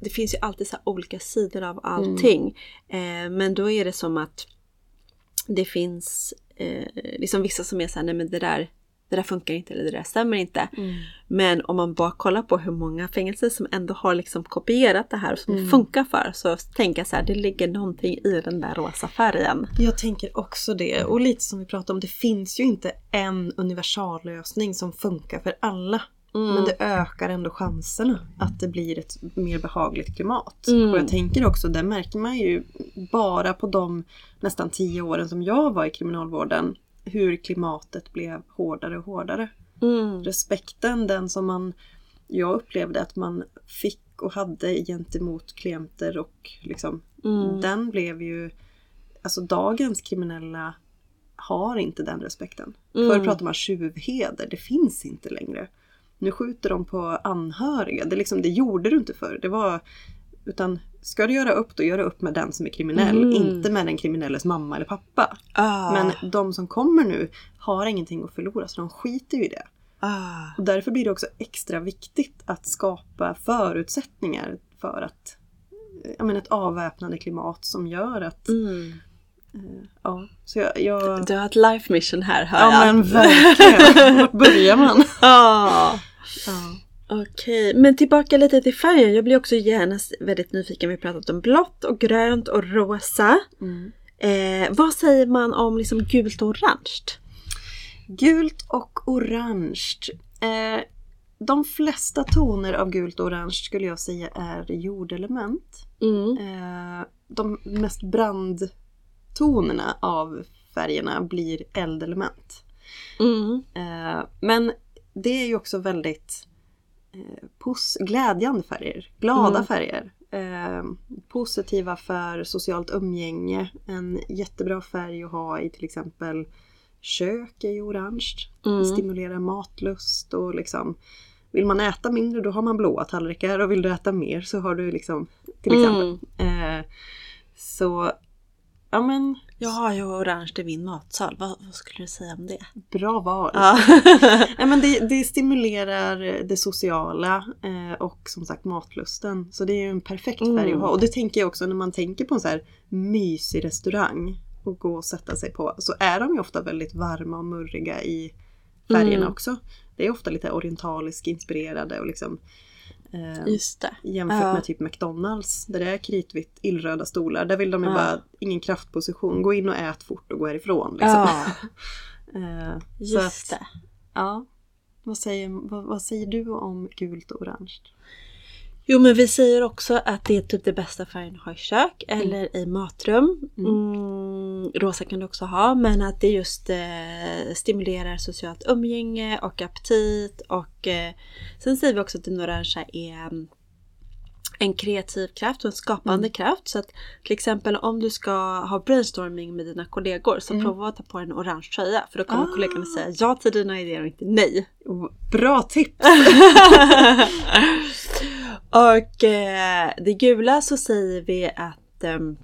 Det finns ju alltid så olika sidor av allting. Eh, men då är det som att det finns eh, liksom vissa som är så här, nej men det där, det där funkar inte eller det där stämmer inte. Men om man bara kollar på hur många fängelser som ändå har liksom kopierat det här och som det funkar för så tänker jag så här, det ligger någonting i den där rosa färgen.
Jag tänker också det. Och lite som vi pratade om, det finns ju inte en universallösning som funkar för alla. Men det ökar ändå chanserna att det blir ett mer behagligt klimat.
Mm.
Och jag tänker också, det märker man ju bara på de nästan tio åren som jag var i kriminalvården. Hur klimatet blev hårdare och hårdare.
Mm.
Respekten, den som man, jag upplevde att man fick och hade gentemot klienter och liksom
Mm.
den blev ju, alltså dagens kriminella har inte den respekten.
Mm.
Förr pratade man tjuvheder, det finns inte längre. Nu skjuter de på anhöriga, det, liksom, det gjorde du inte förr. Det var, utan ska du göra upp, då gör du upp med den som är kriminell,
Mm.
inte med den kriminelles mamma eller pappa.
Ah,
Men de som kommer nu har ingenting att förlora, så de skiter ju i det.
ah.
Och därför blir det också extra viktigt att skapa förutsättningar för att jag menar, ett avväpnande klimat som gör att...
Mm.
Ja, så jag... jag
Du har ett life mission här hör
ja
jag.
men verkligen! Vart börjar man?
Ah.
Ja.
Okej, men tillbaka lite till färgen. Jag blir också gärna väldigt nyfiken. Vi har pratat om blått och grönt och rosa.
Mm.
Eh, vad säger man om liksom gult och orange?
Gult och orange. Eh, de flesta toner av gult och orange skulle jag säga är jordelement.
Mm.
Eh, de mest brandtonerna av färgerna blir eldelement.
Mm.
Eh, men det är ju också väldigt eh, pos- glädjande färger, glada
Mm.
färger. Eh, positiva för socialt umgänge. En jättebra färg att ha i till exempel kök är ju orange.
Mm.
Stimulerar matlust och liksom vill man äta mindre då har man blåa tallrikar och vill du äta mer så har du liksom till exempel.
Mm.
Eh, så ja men
Jag har ju orange i min matsal. Vad, vad skulle du säga om det?
bra val.
Ja.
Ja, men det, det stimulerar det sociala eh, och som sagt matlusten. Så det är ju en perfekt färg
Mm.
att ha. Och det tänker jag också när man tänker på en så här mysig restaurang och gå och sätta sig på. Så är de ju ofta väldigt varma och murriga i färgerna
Mm.
också. Det är ofta lite orientalisk inspirerade och liksom eh,
Just det.
Jämfört
Ja.
med typ McDonalds där det är kritvitt illröda stolar. Där vill de ju
Ja.
bara, ingen kraftposition, gå in och ät fort och gå härifrån. Liksom.
Ja,
Eh, så
just
att,
det.
Ja. Vad säger, vad, vad säger du om gult och orange?
Jo men vi säger också att det är typ det bästa färgen att ha i kök eller i matrum. Mm, rosa kan du också ha men att det just eh, stimulerar socialt umgänge och aptit och eh, sen säger vi också att den orangea är mm, en kreativ kraft och en skapande kraft. Så att till exempel om du ska ha brainstorming med dina kollegor så prova att ta på en orange tröja för då kommer
Ah.
kollegorna säga ja till dina idéer och inte nej.
Oh, Bra tips!
Och eh, det gula så säger vi att ehm,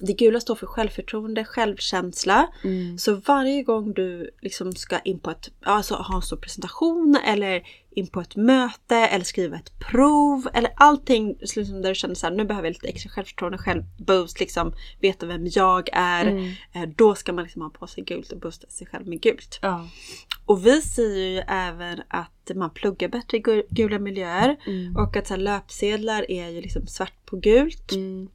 det gula står för självförtroende, självkänsla.
Mm.
Så varje gång du liksom ska in på ett, alltså ha en stor presentation eller in på ett möte eller skriva ett prov eller allting liksom där du känner så här, nu behöver jag lite extra självförtroende, självboost, liksom veta vem jag är.
Mm.
Eh, Då ska man liksom ha på sig gult och boosta sig själv med gult.
Ja.
Och vi säger ju även att man pluggar bättre i gu- gula miljöer.
Mm.
Och att så här, löpsedlar är ju liksom svart på gult.
Mm.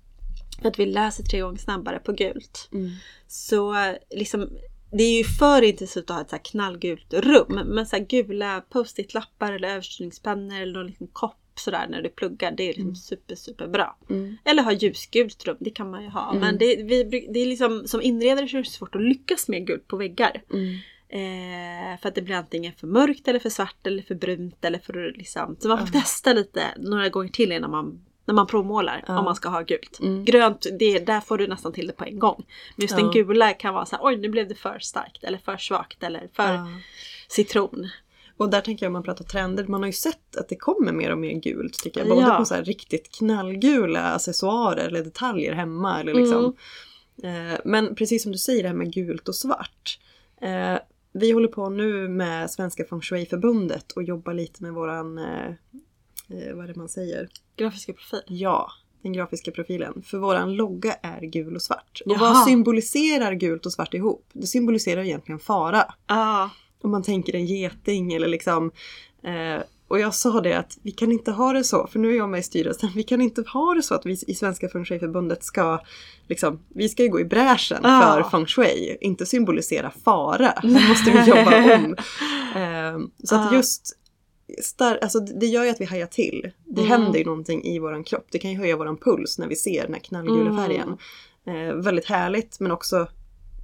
För att vi läser tre gånger snabbare på gult.
Mm.
Så liksom, det är ju för intensivt att ha ett så här knallgult rum. Men så här gula post-it-lappar eller överstrykningspennor eller någon liten kopp sådär när du pluggar. Det är liksom
Mm.
super, super bra.
Mm.
Eller ha ljusgult rum, det kan man ju ha.
Mm.
Men det, vi, det är liksom, som inredare så är det svårt att lyckas med gult på väggar.
Mm.
Eh, för att det blir antingen för mörkt eller för svart eller för brunt eller för liksom. Så man får testa lite några gånger till innan man, när man provmålar
Ja.
om man ska ha gult.
Mm.
Grönt, det, där får du nästan till det på en gång. Men just
Ja.
den gula kan vara så här, oj nu blev det för starkt eller för svagt eller för
Ja.
citron.
Och där tänker jag om man pratar trender, man har ju sett att det kommer mer och mer gult tycker jag. Både på så här riktigt knallgula accessoarer eller detaljer hemma. Eller liksom.
Mm.
eh, men precis som du säger det här med gult och svart. Eh, vi håller på nu med Svenska Feng Shui-förbundet och jobbar lite med våran, eh, vad är det man säger?
Grafiska profil.
Ja, den grafiska profilen. För våran logga är gul och svart. Och
Jaha.
vad symboliserar gult och svart ihop? Det symboliserar egentligen fara.
Ja.
Om man tänker en geting eller liksom eh, och jag sa det att vi kan inte ha det så, för nu är jag med i styrelsen, vi kan inte ha det så att vi i Svenska Feng Shui-förbundet ska, liksom, vi ska ju gå i bräschen
Ja.
för Feng Shui, inte symbolisera fara. Det måste vi jobba om. Eh, så att
Ja.
just, star- alltså det gör ju att vi hajar till. Det
Mm.
händer ju någonting i våran kropp, det kan ju höja våran puls när vi ser den här knallgula
Mm.
färgen. Eh, väldigt härligt men också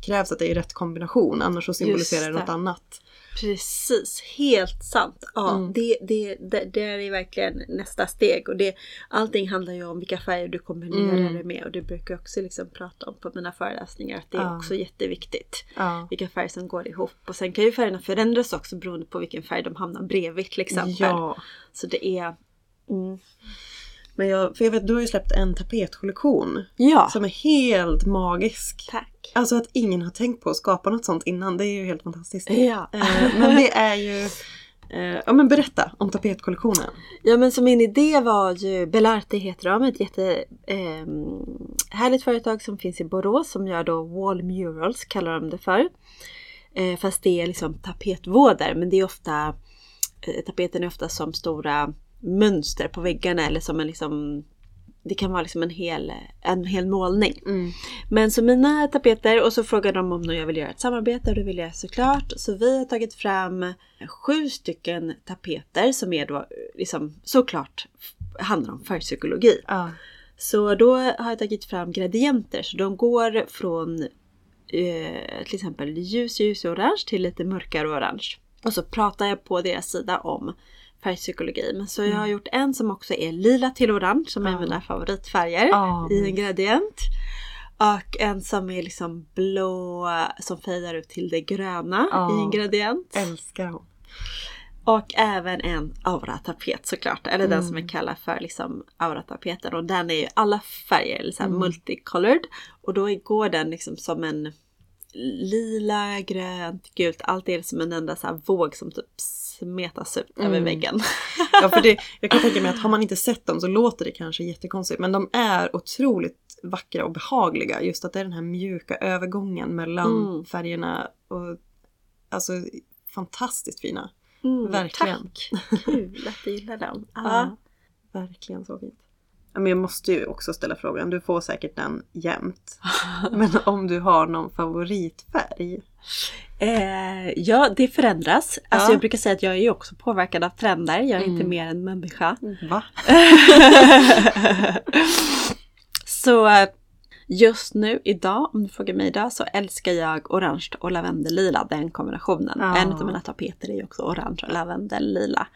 krävs att det är i rätt kombination, annars så symboliserar det
det.
något annat.
Precis, helt sant. Ja,
Mm.
det, det, det, det är verkligen nästa steg. Och det, allting handlar ju om vilka färger du kombinerar
Mm.
det med. Och det brukar jag också liksom prata om på mina föreläsningar. Att det är
Ja.
också jätteviktigt.
Ja.
Vilka färger som går ihop. Och sen kan ju färgerna förändras också beroende på vilken färg de hamnar bredvid till exempel.
Ja.
Så det är... Mm.
Men jag, för jag vet, du har ju släppt en tapetkollektion
Ja,
som är helt magisk.
tack.
Alltså att ingen har tänkt på att skapa något sånt innan, det är ju helt fantastiskt.
Ja.
Eh, men det är ju... Eh, ja men berätta om tapetkollektionen.
Ja men så min idé var ju, Belarte heter de, ett jätte eh, härligt företag som finns i Borås som gör då wall murals kallar de det för. Eh, fast det är liksom tapetvådor men det är ofta, eh, tapeten är ofta som stora mönster på väggarna eller som en liksom det kan vara liksom en hel, en hel målning. Men så mina tapeter och så frågade de om jag vill göra ett samarbete och det vill jag såklart. Så vi har tagit fram sju stycken tapeter som är då liksom såklart handlar om färgpsykologi.
Ja.
Så då har jag tagit fram gradienter så de går från eh, till exempel ljus ljus orange till lite mörkare orange. Och så pratar jag på deras sida om färgpsykologi. Men så jag har gjort en som också är lila till orange som är
Ja.
mina favoritfärger
Ja,
i en gradient. Och en som är liksom blå som fejdar ut till det gröna
Ja.
i en gradient.
Älskar dem.
Och även en auratapet såklart. Eller den som
Mm.
jag kallar för liksom auratapeten. Och den är ju alla färger, här
Mm.
multicolored. Och då går den liksom som en lila, grönt, gult. Allt är som en enda så våg som typ smetas ut över
Mm.
väggen.
Ja, för det, jag kan tänka mig att har man inte sett dem så låter det kanske jättekonstigt. Men de är otroligt vackra och behagliga. Just att det är den här mjuka övergången mellan
Mm.
färgerna. Och, alltså fantastiskt fina.
Mm,
Verkligen.
Tack! Kul att du gillar dem.
Ja. Verkligen så fint. Men jag måste ju också ställa frågan, du får säkert den jämt. Men om du har någon favoritfärg?
Eh, ja, det förändras. Alltså
Ja.
jag brukar säga att jag är ju också påverkad av trender. Jag är inte
Mm.
mer än människa.
Va?
så just nu, idag, om du frågar mig idag, så älskar jag orange och lavendellila, den kombinationen.
Ja.
En av mina tapeter är ju också orange och lavendellila.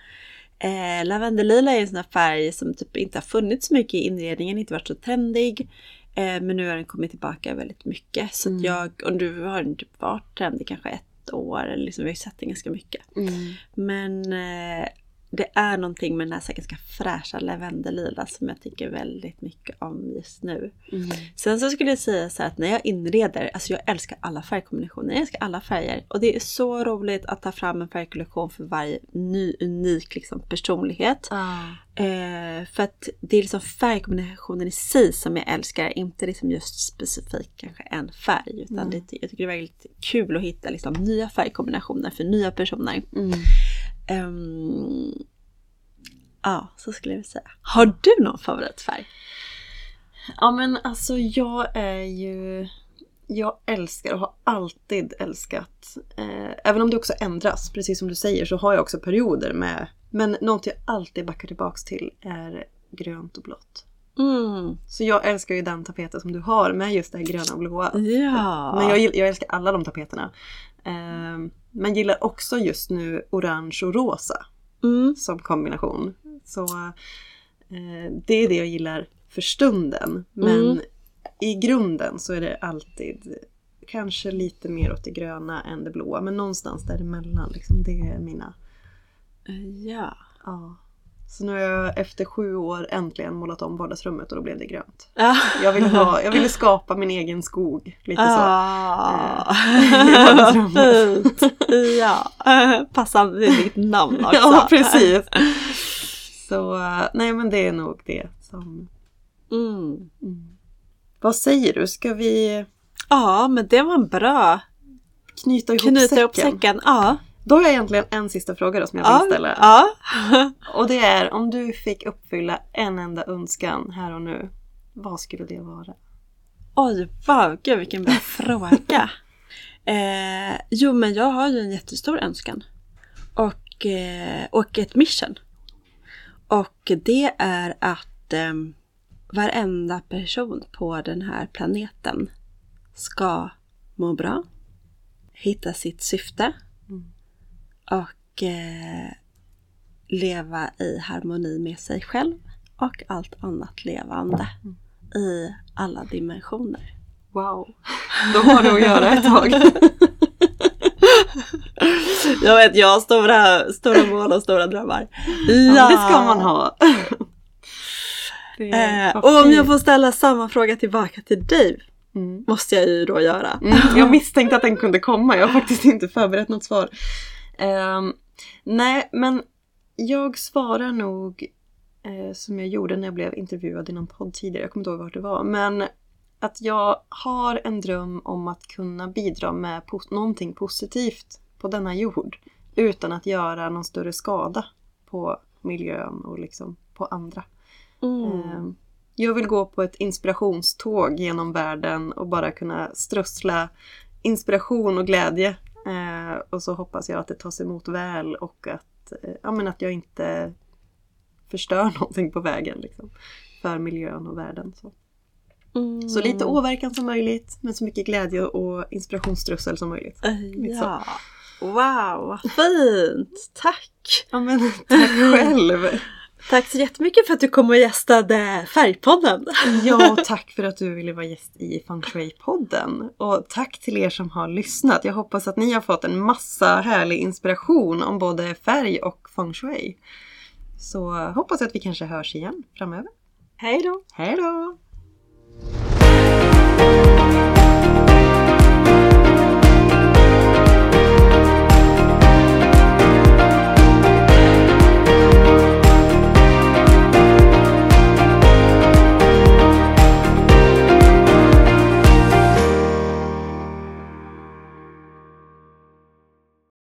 Eh, lavendellila är en sån här färg som typ inte har funnits så mycket i inredningen, inte varit så trendig. Eh, men nu har den kommit tillbaka väldigt mycket. Så
Mm.
jag, och nu har den typ varit trendig kanske ett år, eller liksom, vi har ju sett den ganska mycket. Men eh, det är någonting med den här ganska fräscha lavendellila som jag tycker väldigt mycket om just nu.
Mm.
Sen så skulle jag säga så här att när jag inreder, alltså jag älskar alla färgkombinationer, jag älskar alla färger. Och det är så roligt att ta fram en färgkollektion för varje ny unik liksom, personlighet.
Ah.
Eh, för att det är liksom färgkombinationen i sig som jag älskar, inte liksom just specifikt kanske en färg. Utan
Mm.
det, jag tycker det är väldigt kul att hitta liksom nya färgkombinationer för nya personer.
Mm.
Ehm, ja, så skulle jag säga. Har du någon favoritfärg?
Ja men alltså jag är ju... Jag älskar och har alltid älskat. Eh, även om det också ändras, precis som du säger, så har jag också perioder med... Men något jag alltid backar tillbaks till är grönt och blått.
Mm.
Så jag älskar ju den tapeten som du har med just det här gröna och blåa.
Ja.
Men jag, jag älskar alla de tapeterna. Eh, men gillar också just nu orange och rosa
mm.
som kombination. Så eh, det är det jag gillar för stunden. Men
Mm.
i grunden så är det alltid kanske lite mer åt det gröna än det blåa. Men någonstans däremellan. Liksom, det är mina
Ja.
Ja. Så nu har jag efter sju år äntligen målat om vardagsrummet och då blev det grönt.
Ja.
Jag ville, ha, jag ville skapa min egen skog. Lite så.
Ah,
Eh,
fint! Ja, passande till ditt namn också.
Ja, precis. Så eh, nej men det är nog det som...
Mm.
Mm. Vad säger du? Ska vi
Ja, men det var bra.
knyta ihop
Knyta
säcken?
ihop säcken. Ja.
Då har jag egentligen en sista fråga då som jag vill ställa.
ja.
Och det är om du fick uppfylla en enda önskan här och nu. Vad skulle det vara?
Oj, wow, gud vilken bra fråga. Eh, jo, men jag har ju en jättestor önskan. Och, eh, och ett mission. Och det är att eh, varenda person på den här planeten ska må bra, hitta sitt syfte. Och eh, leva i harmoni med sig själv och allt annat levande i alla dimensioner.
Wow! Då har du att göra ett tag.
Jag vet, jag har stora, stora mål och stora drömmar.
Ja, det ska man ha.
Eh, och om jag får ställa samma fråga tillbaka till dig,
Mm.
måste jag ju då göra.
Mm, jag misstänkte att den kunde komma, jag har faktiskt inte förberett något svar. Ehm, nej, men jag svarar nog eh, som jag gjorde när jag blev intervjuad i någon podd tidigare, jag kommer inte ihåg vart det var, men att jag har en dröm om att kunna bidra med pos- någonting positivt på denna jord utan att göra någon större skada på miljön och liksom på andra.
Mm.
Ehm, Jag vill gå på ett inspirationståg genom världen och bara kunna strössla inspiration och glädje. Eh, och så hoppas jag att det tas emot väl och att, eh, ja, men att jag inte förstör någonting på vägen liksom, för miljön och världen. Så.
Mm.
så lite åverkan som möjligt men så mycket glädje och inspirationsströssel som möjligt.
Ja. Wow, vad fint! Tack!
Ja men tack själv!
Tack så jättemycket för att du kom och gästade Färgpodden.
Ja, och tack för att du ville vara gäst i Feng Shui-podden. Och tack till er som har lyssnat. Jag hoppas att ni har fått en massa härlig inspiration om både färg och Feng Shui. Så hoppas jag att vi kanske hörs igen framöver.
Hej då!
Hej då!